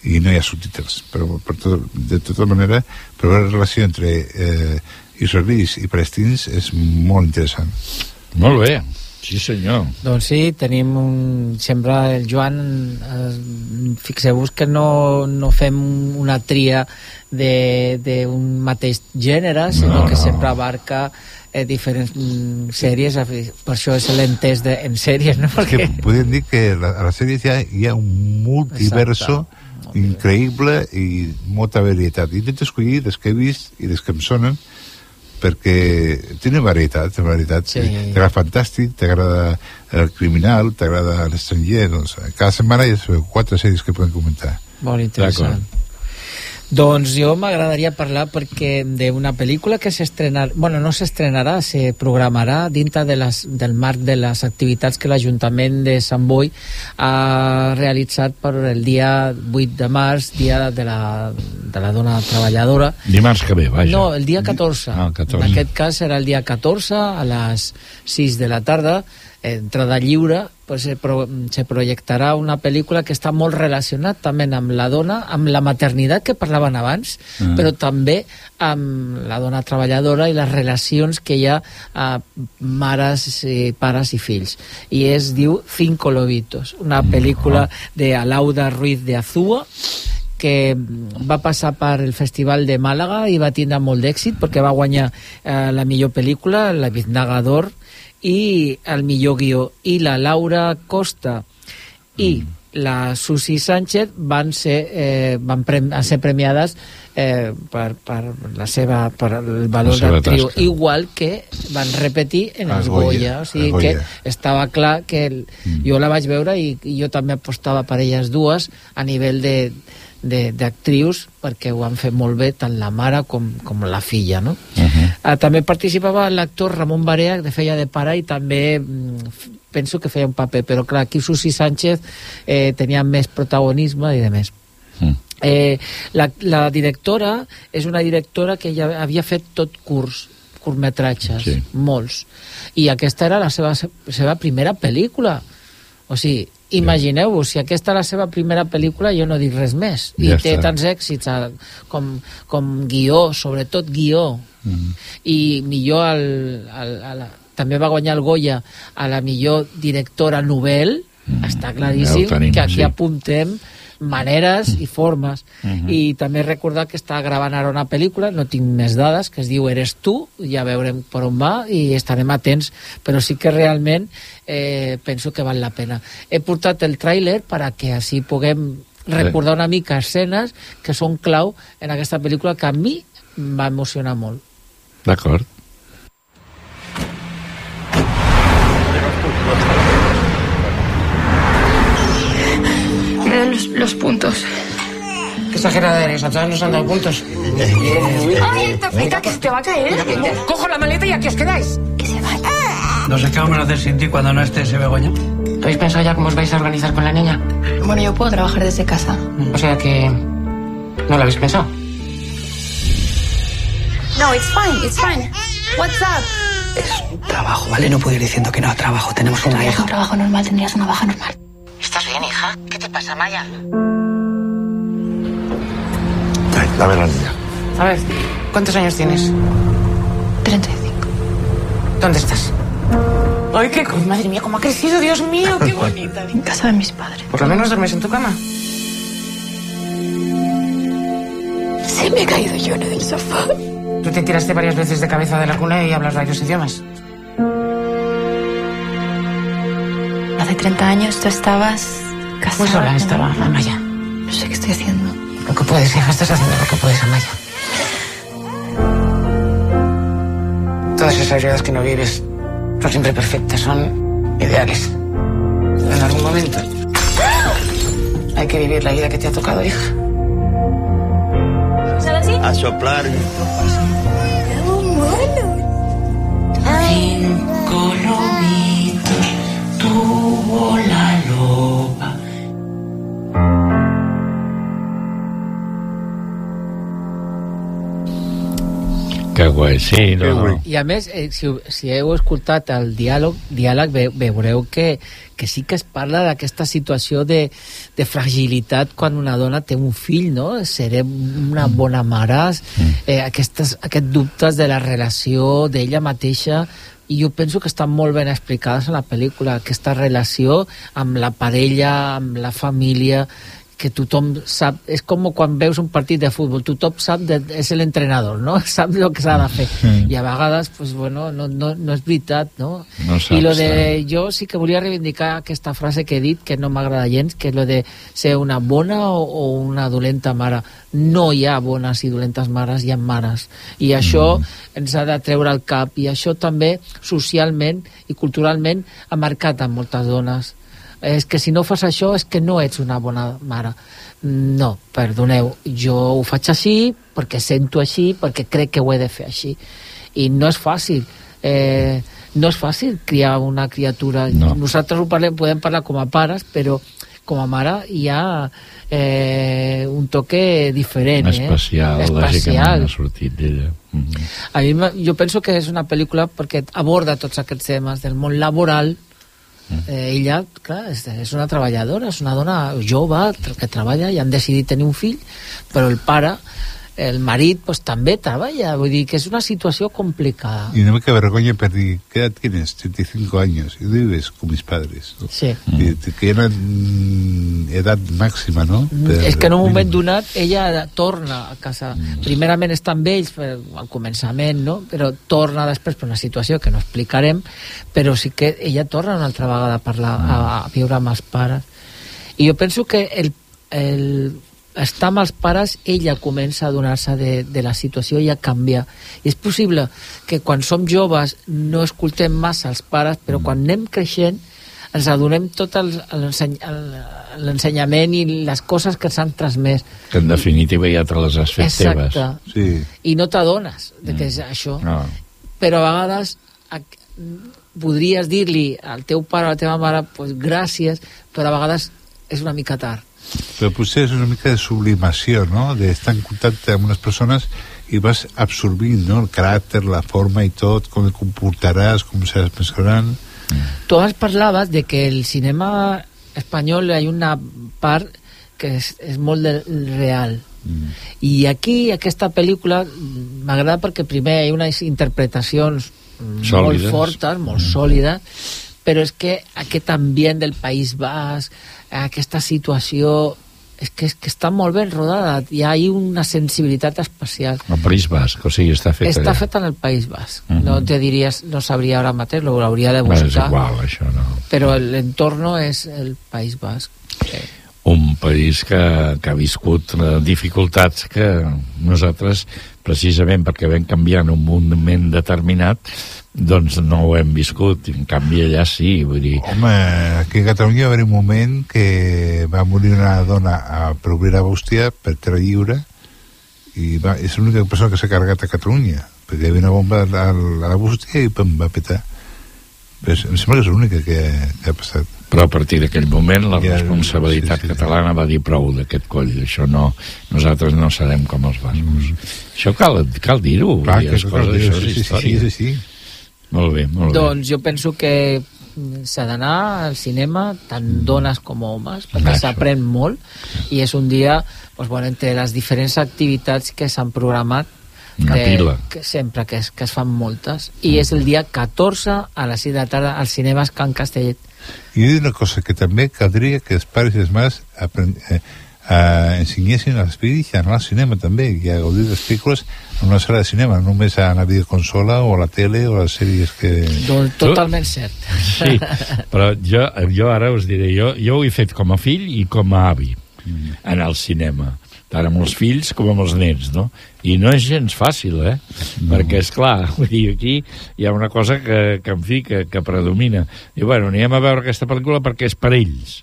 i no hi ha subtítols. Però, per tot, de tota manera, però la relació entre eh, israelis i palestins és molt interessant. Molt bé, sí senyor. Doncs sí, tenim un... Sempre el Joan, eh, fixeu-vos que no, no fem una tria d'un mateix gènere, sinó No, que no. sempre abarca eh, diferents mm, sèries, per això és l'entès de, en sèries, no? És que Perquè, podríem dir que la- a la sèrie ja hi ha un multiverso increïble i molta varietat. Intento escollir les que he vist i les que em sonen perquè tiene varietat, té varietat. Sí. T'agrada fantàstic, t'agrada el criminal, t'agrada l'estranger, doncs cada setmana hi ha quatre sèries que podem comentar. Molt interessant. Doncs jo m'agradaria parlar perquè d'una pel·lícula que s'estrenarà, bueno, no s'estrenarà, se programarà dintre de les, del marc de les activitats que l'Ajuntament de Sant Boi ha realitzat per el dia 8 de març, dia de la, de la dona treballadora. Dimarts que ve, vaja. No, el dia 14. Ah, el 14. En aquest cas serà el dia 14 a les 6 de la tarda entrada lliure pues, se, pro, se projectarà una pel·lícula que està molt relacionat també amb la dona, amb la maternitat que parlaven abans, Mm. però també amb la dona treballadora i les relacions que hi ha a mares, i pares i fills. I es diu Cinco Lobitos, una pel·lícula de Alauda Ruiz de Azúa, que va passar per el Festival de Màlaga i va tindre molt d'èxit perquè va guanyar eh, la millor pel·lícula, la Biznaga d'Or, i el millor guió. I la Laura Costa i la Susi Sánchez van ser, eh, van, prem, van ser premiades eh, per, per, la seva, per el valor seva d'actriu, tasca. igual que van repetir en Els Goya, Goya. O sigui els que Goya. estava clar que el, jo la vaig veure i, i jo també apostava per elles dues a nivell de de- d'actrius perquè ho han fet molt bé tant la mare com, com la filla no? Uh -huh. Ah, també participava l'actor Ramon Barea que feia de pare i també mm, penso que feia un paper però clar, aquí Susi Sánchez eh, tenia més protagonisme i de més Mm. eh, la, la directora és una directora que ja havia fet tot curs curtmetratges, Sí. molts i aquesta era la seva, seva primera pel·lícula o sigui, imagineu-vos si aquesta és la seva primera pel·lícula jo no dic res més i Ja té està. tants èxits a, com, com guió, sobretot guió Mm. i millor al, al, a la, també va guanyar el Goya a la millor directora novel està claríssim Ja tenim, que aquí sí. apuntem maneres i formes Mhm. i també recordar que està gravant ara una pel·lícula no tinc més dades, que es diu Eres tu ja veurem per on va i estarem atents però sí que realment eh, penso que val la pena he portat el tràiler per a que així puguem recordar una mica escenes que són clau en aquesta pel·lícula que a mi va emocionar molt D'acord. Me los, los puntos. Qué exagerada eres, a todas nos han dado puntos. ¡Ay, Tafita, que se te va a caer! Cojo la maleta y aquí os quedáis. No sé qué vamos a hacer sin ti cuando no esté ese Begoña. ¿Habéis pensado ya cómo os vais a organizar con la niña? Bueno, yo puedo trabajar desde casa. O sea que... ¿No lo habéis pensado? No, it's fine, it's fine. What's up? Trabajo, ¿vale? No puedo ir diciendo que no trabajo. Tenemos una hija. un trabajo normal, tendrías una baja normal. ¿Estás bien, hija? ¿Qué te pasa, Maya? Dame la niña. A ver, ¿cuántos años tienes? 35. ¿Dónde estás? ¡Ay, qué... Madre mía, cómo ha crecido, Dios mío, qué [laughs] bonita. En casa de mis padres. Por lo menos duermes en tu cama. Sí, me he caído yo en el sofá. Te tiraste varias veces de cabeza de la cuna y hablas varios idiomas. Hace 30 años tú estabas casada. Muy sola estaba. Amaya. No sé qué estoy haciendo. Lo que puedes, hija, estás haciendo lo que puedes, Amaya. Todas esas vidas que no vives son siempre perfectas, son ideales. En algún momento hay que vivir la vida que te ha tocado, hija. A soplar. Cinco lobitos tuvo la loba. Guai, sí. No, no. I a més, eh, si, si heu escoltat el diàleg, diàleg ve, veureu que, que sí que es parla d'aquesta situació de, de fragilitat quan una dona té un fill, no? Seré una bona mare, eh, aquestes, aquests dubtes de la relació d'ella mateixa i jo penso que estan molt ben explicades en la pel·lícula, aquesta relació amb la parella, amb la família que tothom sap, és com quan veus un partit de futbol, tothom sap, de, és l'entrenador, no? [laughs] Sap el que s'ha de fer. I a vegades, pues, bueno, no, no, no és veritat, no? No I lo saps, de, eh? jo sí que volia reivindicar aquesta frase que he dit, que no m'agrada gens, que és lo de ser una bona o, o una dolenta mare. No hi ha bones i dolentes mares, hi ha mares. I això ens ha de treure al cap. I això també, socialment i culturalment, ha marcat a moltes dones. És que si no fas això és que no ets una bona mare. No, perdoneu, jo ho faig així perquè sento així, perquè crec que ho he de fer així. I no és fàcil. Eh, no és fàcil criar una criatura. No. Nosaltres ho parlem, podem parlar com a pares, però com a mare hi ha eh, un toque diferent. Especial, eh? lògicament, ha sortit d'ella. Mhm. A mi, jo penso que és una pel·lícula perquè aborda tots aquests temes del món laboral. Eh, ella, clar, és, una treballadora, és una dona jove que treballa i han decidit tenir un fill, però el pare, el marit, pues, també treballa. Vull dir que és una situació complicada. Y una mica vergüenza perdí. ¿Qué edad tienes? 35 años. Y vives con mis padres. Sí. Y te- que era mm, edad máxima, ¿no? Per- és que en un moment donat ella torna a casa primerament està amb ells per, al començament no? però torna després per una situació que no explicarem però sí que ella torna una altra vegada a parlar a, a viure amb els pares i jo penso que el, el estar amb els pares ella comença a donar-se de, de la situació i a canviar i és possible que quan som joves no escoltem massa els pares però quan anem creixent ens adonem tot l'ensenyament i les coses que s'han transmès Que en definitiva ja te les has fet Exacte. teves. Sí. i no t'adones de que és això No. però a vegades a, podries dir-li al teu pare o a la teva mare pues, gràcies, però a vegades és una mica tard Però potser és una mica de sublimació, no? D'estar en contacte amb unes persones i vas absorbint, no? El caràcter, la forma i tot, com et comportaràs, com seràs més gran... tu abans parlaves de que el cinema espanyol hi ha una part que és, és molt del real Mm. i aquí aquesta pel·lícula mm, m'agrada perquè primer hi ha unes interpretacions mm, molt Sòlides. fortes, molt sòlides però és que aquest ambient del País Basc aquesta situació és que, és que està molt ben rodada hi ha una sensibilitat especial El País Basc, o sigui, està fet està allà. feta en el País Basc Mhm. no te diries, no sabria ara mateix lo hauria de Bé, és buscar igual, això no. però l'entorno és el País Basc un país que, que ha viscut eh, dificultats que nosaltres, precisament perquè vam canviar en un moment determinat, doncs no ho hem viscut. En canvi, allà sí, vull dir... Home, aquí a Catalunya va haver un moment que va morir una dona a Provera Bústia per terra lliure i va, és l'única persona que s'ha carregat a Catalunya perquè hi havia una bomba a la, a la Bústia i pum, va petar pues, em sembla que és l'única que, que ha passat Però a partir d'aquell moment la Ja, responsabilitat sí, sí, sí. catalana va dir prou d'aquest coll. Això no, nosaltres no serem com els bascos. Això cal, cal dir-ho. Mm. Les coses, això és sí, sí, sí, història. sí, sí. Molt bé, molt bé. Doncs jo penso que mm, s'ha d'anar al cinema, tant dones com homes, perquè s'aprèn molt i és un dia, doncs, bueno, entre les diferents activitats que s'han programat Una que, sempre que es, que es fan moltes i és el dia 14 a les 6 de la tarda als cinemes Can Castellet. I de una cosa que també caldria que els pares i les mares eh, eh, ensenyessin als fills a anar al cinema també i a gaudir les pel·lícules en una sala de cinema, no només a la videoconsola o a la tele o a les sèries que... doncs, totalment cert Sí, però jo, jo ara us diré, jo, jo ho he fet com a fill i com a avi, Mm. anar al cinema tant amb els fills com amb els nens, no? I no és gens fàcil, eh? No. Perquè, és clar, [laughs] vull dir, aquí hi ha una cosa que, que en fi, que, que predomina. I, bueno, anirem a veure aquesta pel·lícula perquè és per ells.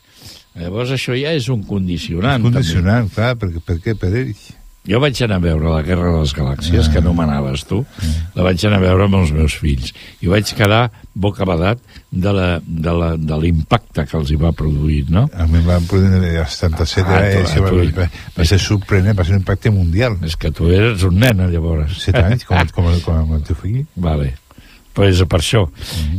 Llavors això ja és un condicionant. És condicionant, clar, perquè, per què? Per ells. Jo vaig anar a veure la Guerra de les Galàxies, Ah. que anomenaves tu, la vaig anar a veure amb els meus fills, i vaig quedar bocabadat de la- de la- de l'impacte que els hi va produir, no? A mi em van produir el 77, Ah, ah, tu- va, tu- va, va ser sorprenent, va ser un impacte mundial. És que tu eres un nen, llavors. Set anys, com, [laughs] com, com, com el teu fill. Vale. Pues per això.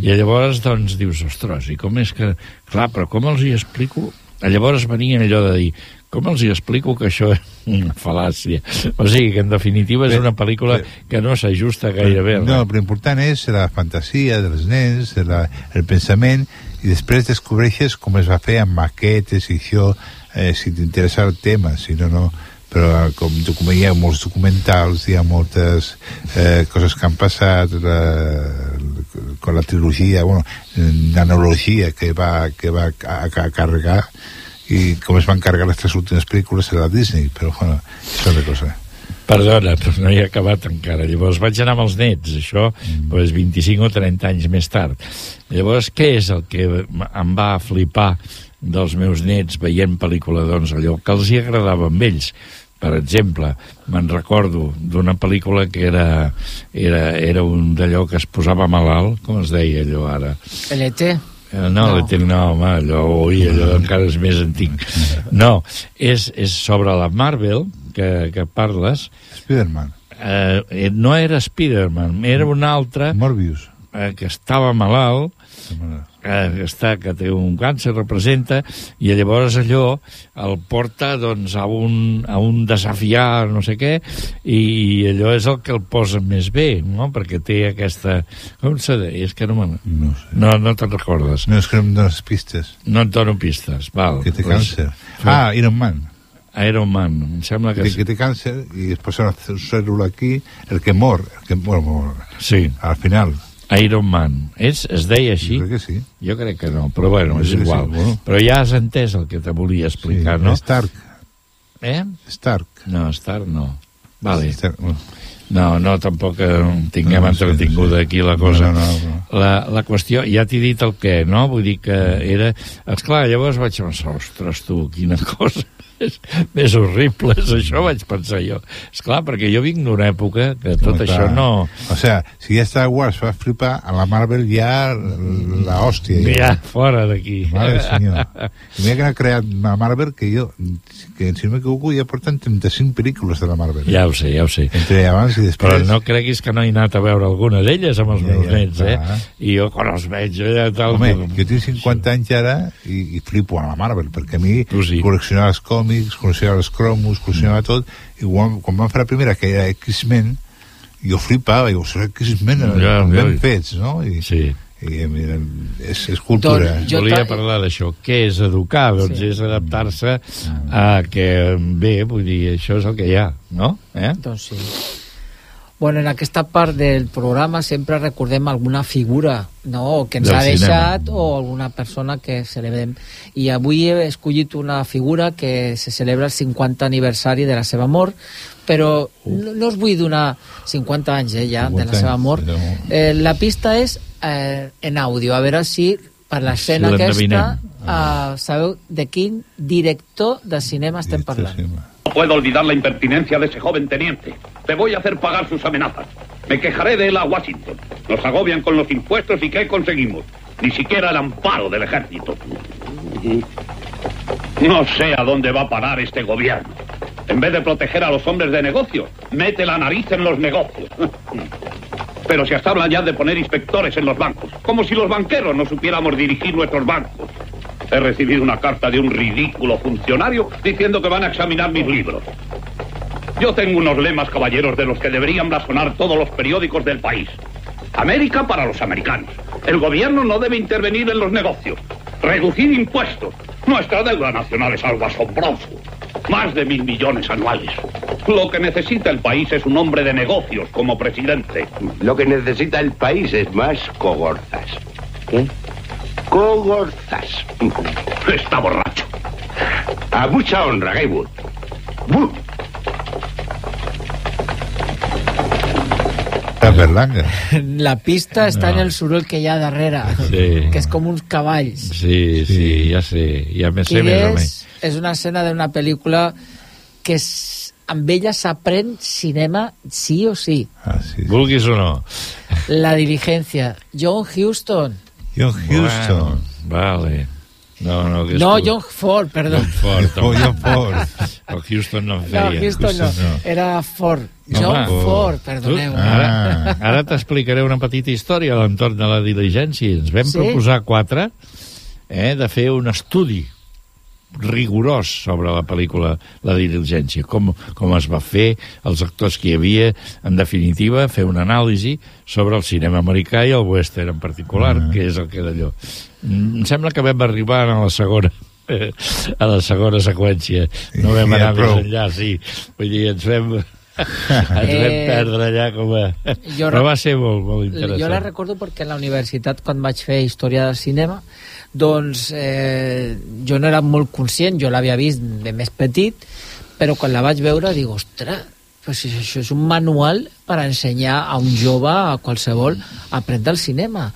I llavors, doncs, dius, ostres, i com és que... Clar, però com els hi explico... Llavors venien allò de dir, com els hi explico que això és una fal·làcia? O sigui, que en definitiva és una pel·lícula que no s'ajusta gaire bé. No, però important és la fantasia dels nens, la, el pensament, i després descobreixes com es va fer amb maquetes i això, eh, si t'interessa el tema, si no, no però eh, com document, hi ha molts documentals hi ha moltes eh, coses que han passat la, con la trilogia bueno, nanologia que va, que va a, a, a carregar i com es van carregar les tres últimes pel·lícules de la Disney però bueno, és de cosa Perdona, però no hi ha acabat encara. Llavors vaig anar amb els nets, això, mm. pues, 25 o 30 anys més tard. Llavors, què és el que em va flipar dels meus nets veient pel·lícula, doncs, allò que els hi agradava amb ells? Per exemple, me'n recordo d'una pel·lícula que era, era, era un d'allò que es posava malalt, com es deia allò ara? LT? Eh, no, no. l'ET no, home, allò, ui, allò encara és més antic. No, és, és sobre la Marvel, que, que parles... Spiderman. Eh, no era Spiderman, era un altre... Morbius. Eh, que estava malalt, eh, està, que té un càncer, representa, i llavors allò el porta doncs, a, un, a un desafiar no sé què, i, allò és el que el posa més bé, no? perquè té aquesta... Com se deia? És que no me... No, sé. no, no te'n recordes. No, és que no em dones pistes. No et dono pistes, val. Que té pues, càncer. Ah, Iron Man. Iron Man, em sembla que... Que, que té càncer i es posa una cèl·lula aquí, el que mor, el que mor, mor. Sí. Al final. Iron Man. És, es deia així? Jo crec que sí. Jo crec que no, però bueno, és igual. Sí, bueno. Però ja has entès el que te volia explicar, sí, no? Stark. Eh? Stark. No, Stark no. Vale. Stark, bueno. No, no, tampoc tinguem no, no entretinguda sé. aquí la cosa. No, no, no. La, la qüestió, ja t'he dit el què, no? Vull dir que era... Esclar, llavors vaig pensar, ostres, tu, quina [laughs] cosa més, [laughs] més horribles, això vaig pensar jo. És clar, perquè jo vinc d'una època que tot no, això no... O sea, si ja Star Wars va flipar, a la Marvel ja la hòstia. Ja, ja fora d'aquí. Mare [laughs] senyor. I mira que ha creat la Marvel que jo, que si no m'equivoco, ja porten 35 pel·lícules de la Marvel. Ja ho sé, ja ho sé. Entre abans i després... Però no creguis que no he anat a veure alguna d'elles amb els ja, meus ja, nets, eh? I jo quan els veig... Ja, tal, Home, jo tinc 50 sí. anys ara i, i flipo a la Marvel, perquè a mi sí. col·leccionar els còmics còmics, coneixia els cromos, coneixia mm. tot, i quan, quan van fer la primera, que era X-Men, jo flipava, dic, X-Men ja, ben ja. fets, no? I, sí. I, mira, és, és cultura. Doncs, Volia parlar d'això. Què és educar? Doncs sí. és adaptar-se a que, bé, vull dir, això és el que hi ha, no? Eh? Doncs sí. Bueno, en aquesta part del programa sempre recordem alguna figura no? que ens del ha deixat cinema. o alguna persona que celebrem. I avui he escollit una figura que se celebra el 50 aniversari de la seva mort, però no, no us vull donar 50 anys eh, ja de la seva mort. Eh, la pista és eh, en àudio, a veure si per l'escena si aquesta eh, sabeu de quin director de cinema estem parlant. Cinema. No puedo olvidar la impertinencia de ese joven teniente. Te voy a hacer pagar sus amenazas. Me quejaré de él a Washington. Nos agobian con los impuestos y ¿qué conseguimos? Ni siquiera el amparo del ejército. No sé a dónde va a parar este gobierno. En vez de proteger a los hombres de negocio, mete la nariz en los negocios. [laughs] Pero si hasta hablan ya de poner inspectores en los bancos, como si los banqueros no supiéramos dirigir nuestros bancos. He recibido una carta de un ridículo funcionario diciendo que van a examinar mis libros. Yo tengo unos lemas, caballeros, de los que deberían blasonar todos los periódicos del país. América para los americanos. El gobierno no debe intervenir en los negocios. Reducir impuestos. Nuestra deuda nacional es algo asombroso. Más de mil millones anuales. Lo que necesita el país es un hombre de negocios como presidente. Lo que necesita el país es más cogorzas. ¿Qué? Cogorzas. Está borracho. A mucha honra, Gaywood. Berlanga. [laughs] La pista està no. en el soroll que hi ha darrere, sí. que és com uns cavalls. Sí, sí, ja sé, ja me sé més o menys. És una escena d'una pel·lícula que és, amb ella s'aprèn cinema sí o sí. Ah, sí, sí. Vulguis o no. La diligència. John Huston. John Huston. Bueno, vale. No, no, que no John Ford, perdó. John Ford. [laughs] Oh, John Ford. El Houston no feia. No, Houston no. no. Era Ford. John Home. Ford, perdoneu. Tu, ara ara t'explicaré una petita història a l'entorn de la diligència. Ens vam sí? proposar quatre eh, de fer un estudi rigorós sobre la pel·lícula La diligència, com, com es va fer, els actors que hi havia, en definitiva, fer una anàlisi sobre el cinema americà i el western en particular, mm. que és el que d'allò. Em sembla que vam arribar a la segona [laughs] a la segona seqüència. No vam anar més prou. enllà, sí. Vull dir, ens vam, ens vam Eh, perdre allà com a... jo Però va ser molt, molt interessant. Jo la recordo perquè a la universitat, quan vaig fer història del cinema, doncs eh, jo no era molt conscient, jo l'havia vist de més petit, però quan la vaig veure dic, ostres, si això és un manual per ensenyar a un jove, a qualsevol, a aprendre el cinema.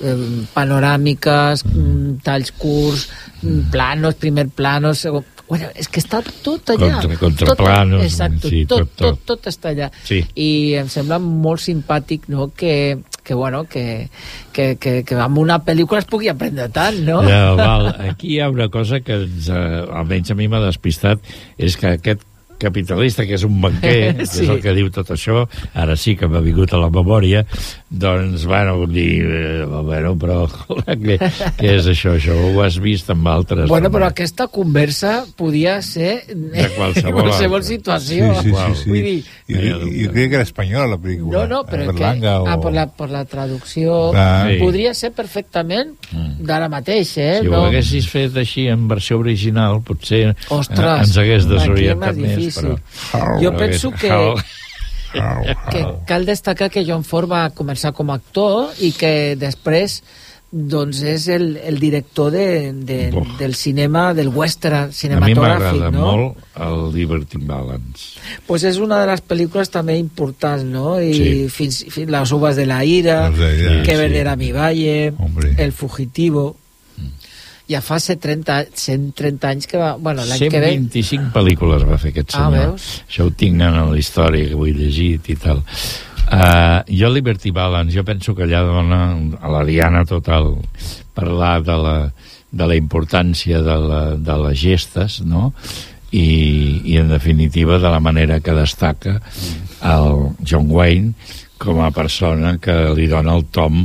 Eh, panoràmiques, mm, talls curts, mm, planos, primer planos, segon... Bueno, és que està tot allà. Contra- contraplanos, tot, exacto, sí, tot, tot, tot, tot. tot, està allà. Sí. I em sembla molt simpàtic no? que, que, bueno, que, que, que, que amb una pel·lícula es pugui aprendre tant, no? Ja, val. Aquí hi ha una cosa que ens, eh, almenys a mi m'ha despistat, és que aquest capitalista, que és un banquer, [laughs] que Sí. és el que diu tot això, ara sí que m'ha vingut a la memòria, doncs, bueno, dir, eh, bueno, però [laughs] què, què és això? Això ho has vist amb altres... Bueno, però aquesta conversa podia ser De qualsevol [laughs] qualsevol altra. situació. Sí, sí, sí, sí. Vull dir, Yo, yo creía que era española la película. no, no, però és que, Berlanga o... ah, per, la, per la traducció Clar. Sí. podria ser perfectament d'ara mateix, eh? Si ho no? haguessis fet així en versió original, potser eh, Ostres, ens hagués desorientat més més. difícil. Però... Jo penso que- Hau. que cal destacar que John Ford va començar com a actor i que després doncs és el, el director de, de, del cinema, del western A mi cinematogràfic, m'agrada no? molt el Liberty Balance. Pues és una de les pel·lícules també importants, no? I Sí. fins, fins Les uvas de la ira, ira, Que sí. verde era mi valle, Hombre. El fugitivo... Ja fa 130, 130 anys que va... Bueno, l'any que ve... 125 pel·lícules va fer aquest Ah, senyor. veus? Això ho tinc en la història que ho he llegit i tal. Uh, jo Liberty Balance, jo penso que allà dona a la diana total parlar de la, de la importància de, la, de les gestes, no?, i, i en definitiva de la manera que destaca el John Wayne com a persona que li dona el tom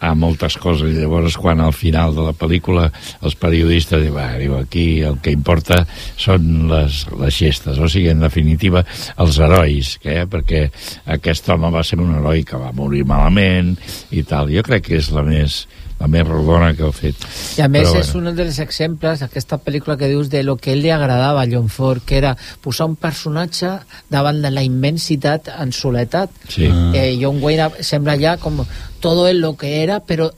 a moltes coses i llavors quan al final de la pel·lícula els periodistes diuen, "Va, diu aquí el que importa són les, les gestes o sigui, en definitiva, els herois que, eh? perquè aquest home va ser un heroi que va morir malament i tal, jo crec que és la més la més rodona que heu fet I a més Però, és un dels exemples d'aquesta pel·lícula que dius de lo que ell li agradava a John Ford, que era posar un personatge davant de la immensitat en soledat. Sí. Eh, John Wayne sembla ja com todo el lo que era, però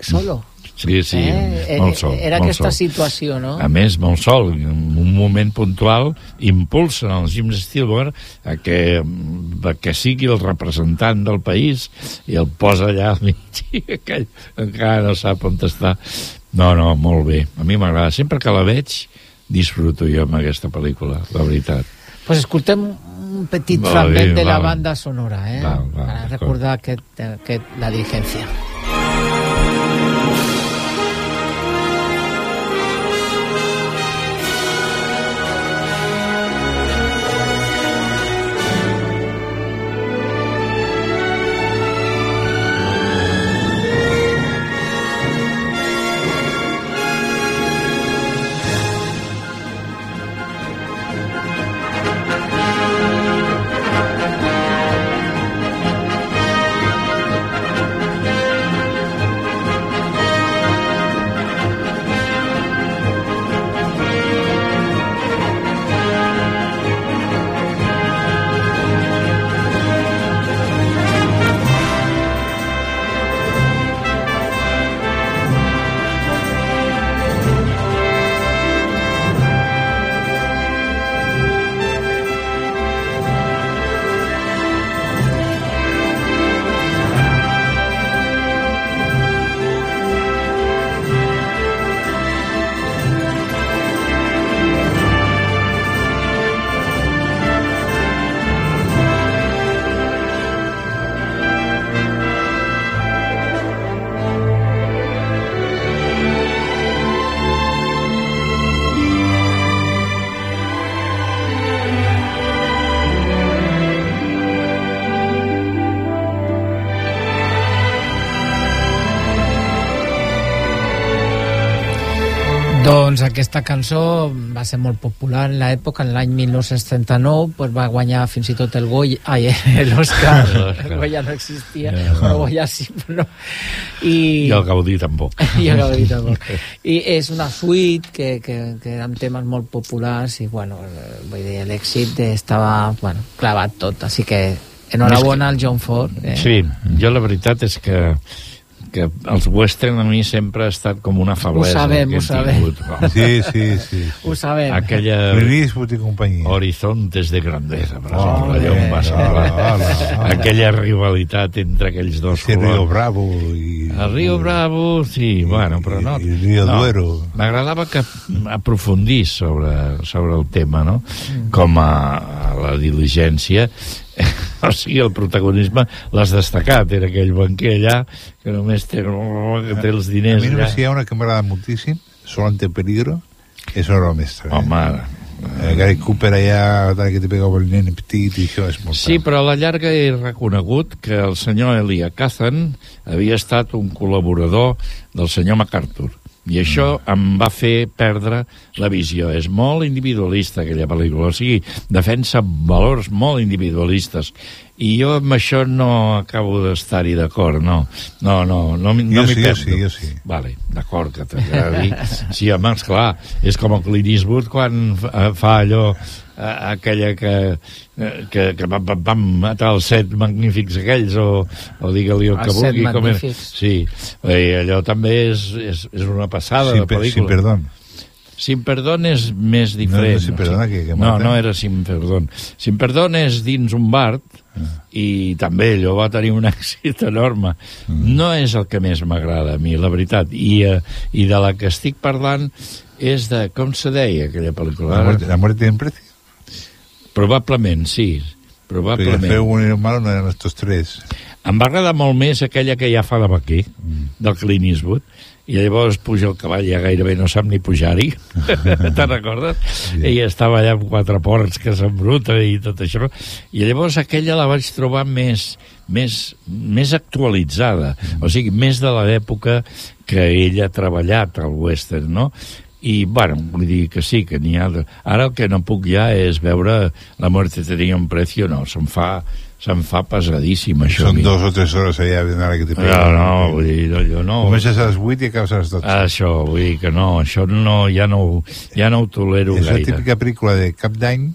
solo. Sí, sí, Eh, molt eh, sol. Era molt aquesta sol. situació, no? A més, molt sol, en un moment puntual, impulsen el Jim Stilwell a que, a que sigui el representant del país i el posa allà al mig [laughs] i aquell encara no sap on està. No, no, molt bé. A mi m'agrada. Sempre que la veig, disfruto jo amb aquesta pel·lícula, la veritat. Pues escoltem un petit Val, fragment de la banda sonora, eh? D'acord. recordar aquest, aquest, la dirigencia. Aquesta cançó va ser molt popular en l'època, en l'any 1939, pues va guanyar fins i tot el Goya, ai, [laughs] l'Òscar, el Goya no existia, Ja. però el Goya sí, però... I, I el Gaudí tampoc. [laughs] I el Gaudí tampoc. I és una suite que, que, que eren temes molt populars i, bueno, vull dir, l'èxit estava, bueno, clavat tot, així que enhorabona al John Ford. Eh? Sí, jo la veritat és que que els western a mi sempre ha estat com una fablesa. Ho sabem, ho sabem. tingut. Sí, sí, sí. Ho sabem. Aquella... Clint i companyia. Horizontes de grandesa, per Oh, exemple, allò em va semblar. hola, hola, hola. Aquella rivalitat entre aquells dos Sí, Río Bravo i... El Río Bravo, sí, bueno, però no... i Río no, Duero. M'agradava que aprofundís sobre, sobre el tema, no? Com a, a la diligència [laughs] o sigui, el protagonisme l'has destacat, era aquell banquer allà que només té, que té els A diners mi allà. només hi ha una que m'agrada moltíssim, Solante Peligro, és una obra mestra. Eh? Home, Eh, Gary Cooper allà, tal que te pega el nen petit, i això és molt Sí, però a la llarga he reconegut que el senyor Elia Kazan havia estat un col·laborador del senyor MacArthur. I això em va fer perdre la visió. És molt individualista, aquella pel·lícula. O sigui, defensa valors molt individualistes. I jo amb això no acabo d'estar-hi d'acord, no. No, no, no, no Jo m'hi sí, jo perdo. sí, jo sí. Vale, d'acord, que t'agradi. [laughs] Sí, home, esclar, és com el Clint Eastwood quan fa, fa allò eh, aquella que, eh, que, que va, va, va matar els set magnífics aquells o, o digue-li el que Els set vulgui com era. magnífics. sí, eh, allò també és, és, és una passada Sin de pe- pel·lícula sin perdón. Sin perdón és més No, diferent. no, sin perdón, que- que no, no era sin perdón. Sin perdón és dins un bar i també allò va tenir un [laughs] èxit enorme. No és el que més m'agrada a mi, la veritat. I, eh, I de la que estic parlant és de, com se deia aquella pel·lícula? La muerte, la muerte un precio. Probablement, sí. Probablement. fue un y malo no eran estos tres. Em va agradar molt més aquella que ja fa de vaquer, del Clint Eastwood, i llavors puja el cavall i ja gairebé no sap ni pujar-hi. [laughs] Te'n recordes? Sí. Ell estava allà amb quatre ports que s'embruta i tot això. I llavors aquella la vaig trobar més, més, més actualitzada, o sigui, més de l'època que ell ha treballat al western, no? I, bueno, vull dir que sí, que n'hi ha... De... Ara el que no puc ja és veure La muerte tenia un precio, no, se'm fa, se'm fa pesadíssim, això. mi. dos o tres horas allá de nada que te No, pegan. no, vull dir, no, jo no... Comences a les 8 i acabes a les 12. Això, vull dir que no, això no, ja no, ja no ho tolero és la gaire. típica pel·lícula de Cap d'any,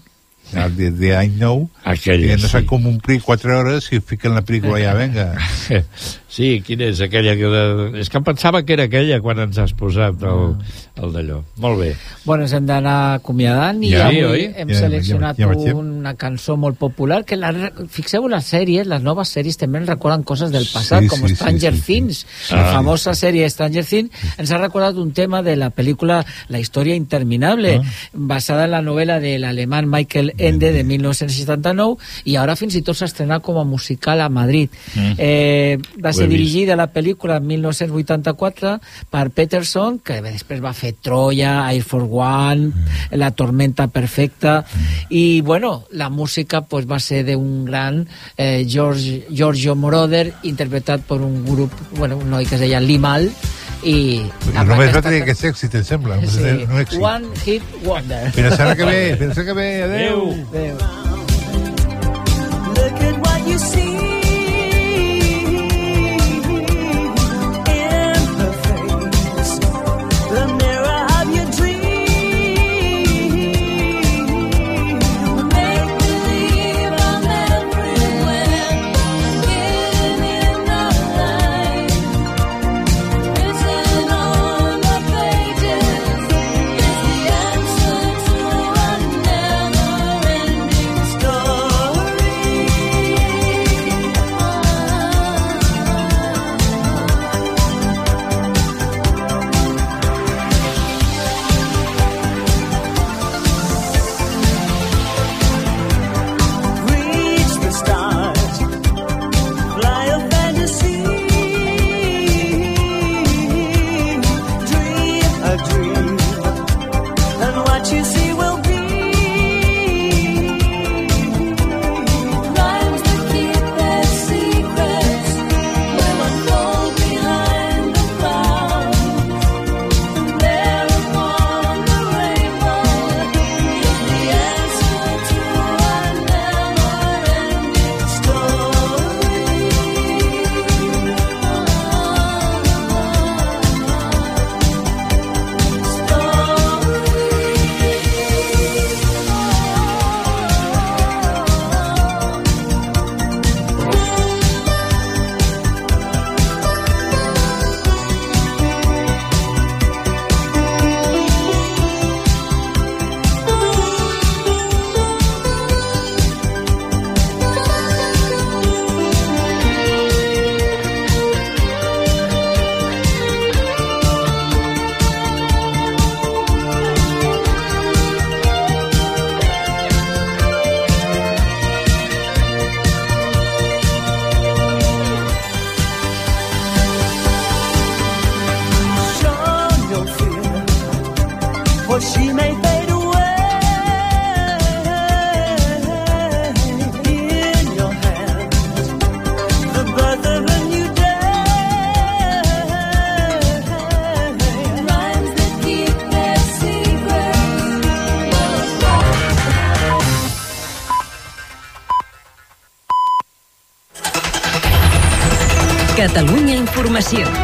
de, de any nou, Aquella, que no sí. sap com omplir 4 hores i fiquen la pel·lícula ja, venga. [laughs] Sí, quina és aquella que... De... És que pensava que era aquella quan ens has posat el, el d'allò. Molt bé. Bueno, ens hem d'anar acomiadant i Ja, avui sí, oi? hem Ja, seleccionat ja- ja marxem. una cançó molt popular que la, fixeu les sèries, les noves sèries també ens recorden coses del passat, Sí, com sí, Stranger sí, sí, sí. Things. Ah. La famosa sèrie Stranger Things ens ha recordat un tema de la pel·lícula La història interminable, Ah. basada en la novel·la de l'alemán Michael Ende de 1979 i ara fins i tot s'ha estrenat com a musical a Madrid. Mm. Eh, va ser dirigida la pel·lícula en 1984 per Peterson, que després va fer Troya, Air Force One, La tormenta perfecta, i bueno, la música pues, va ser d'un gran eh, George, Giorgio Moroder, interpretat per un grup, bueno, un noi que es deia Limal, i... Només va tenir aquest èxit, em sembla. Sí. No èxit. One Hit Wonder. Fins setmana que ve, fins setmana que ve, adeu. Adeu. Look at what you see. Informació.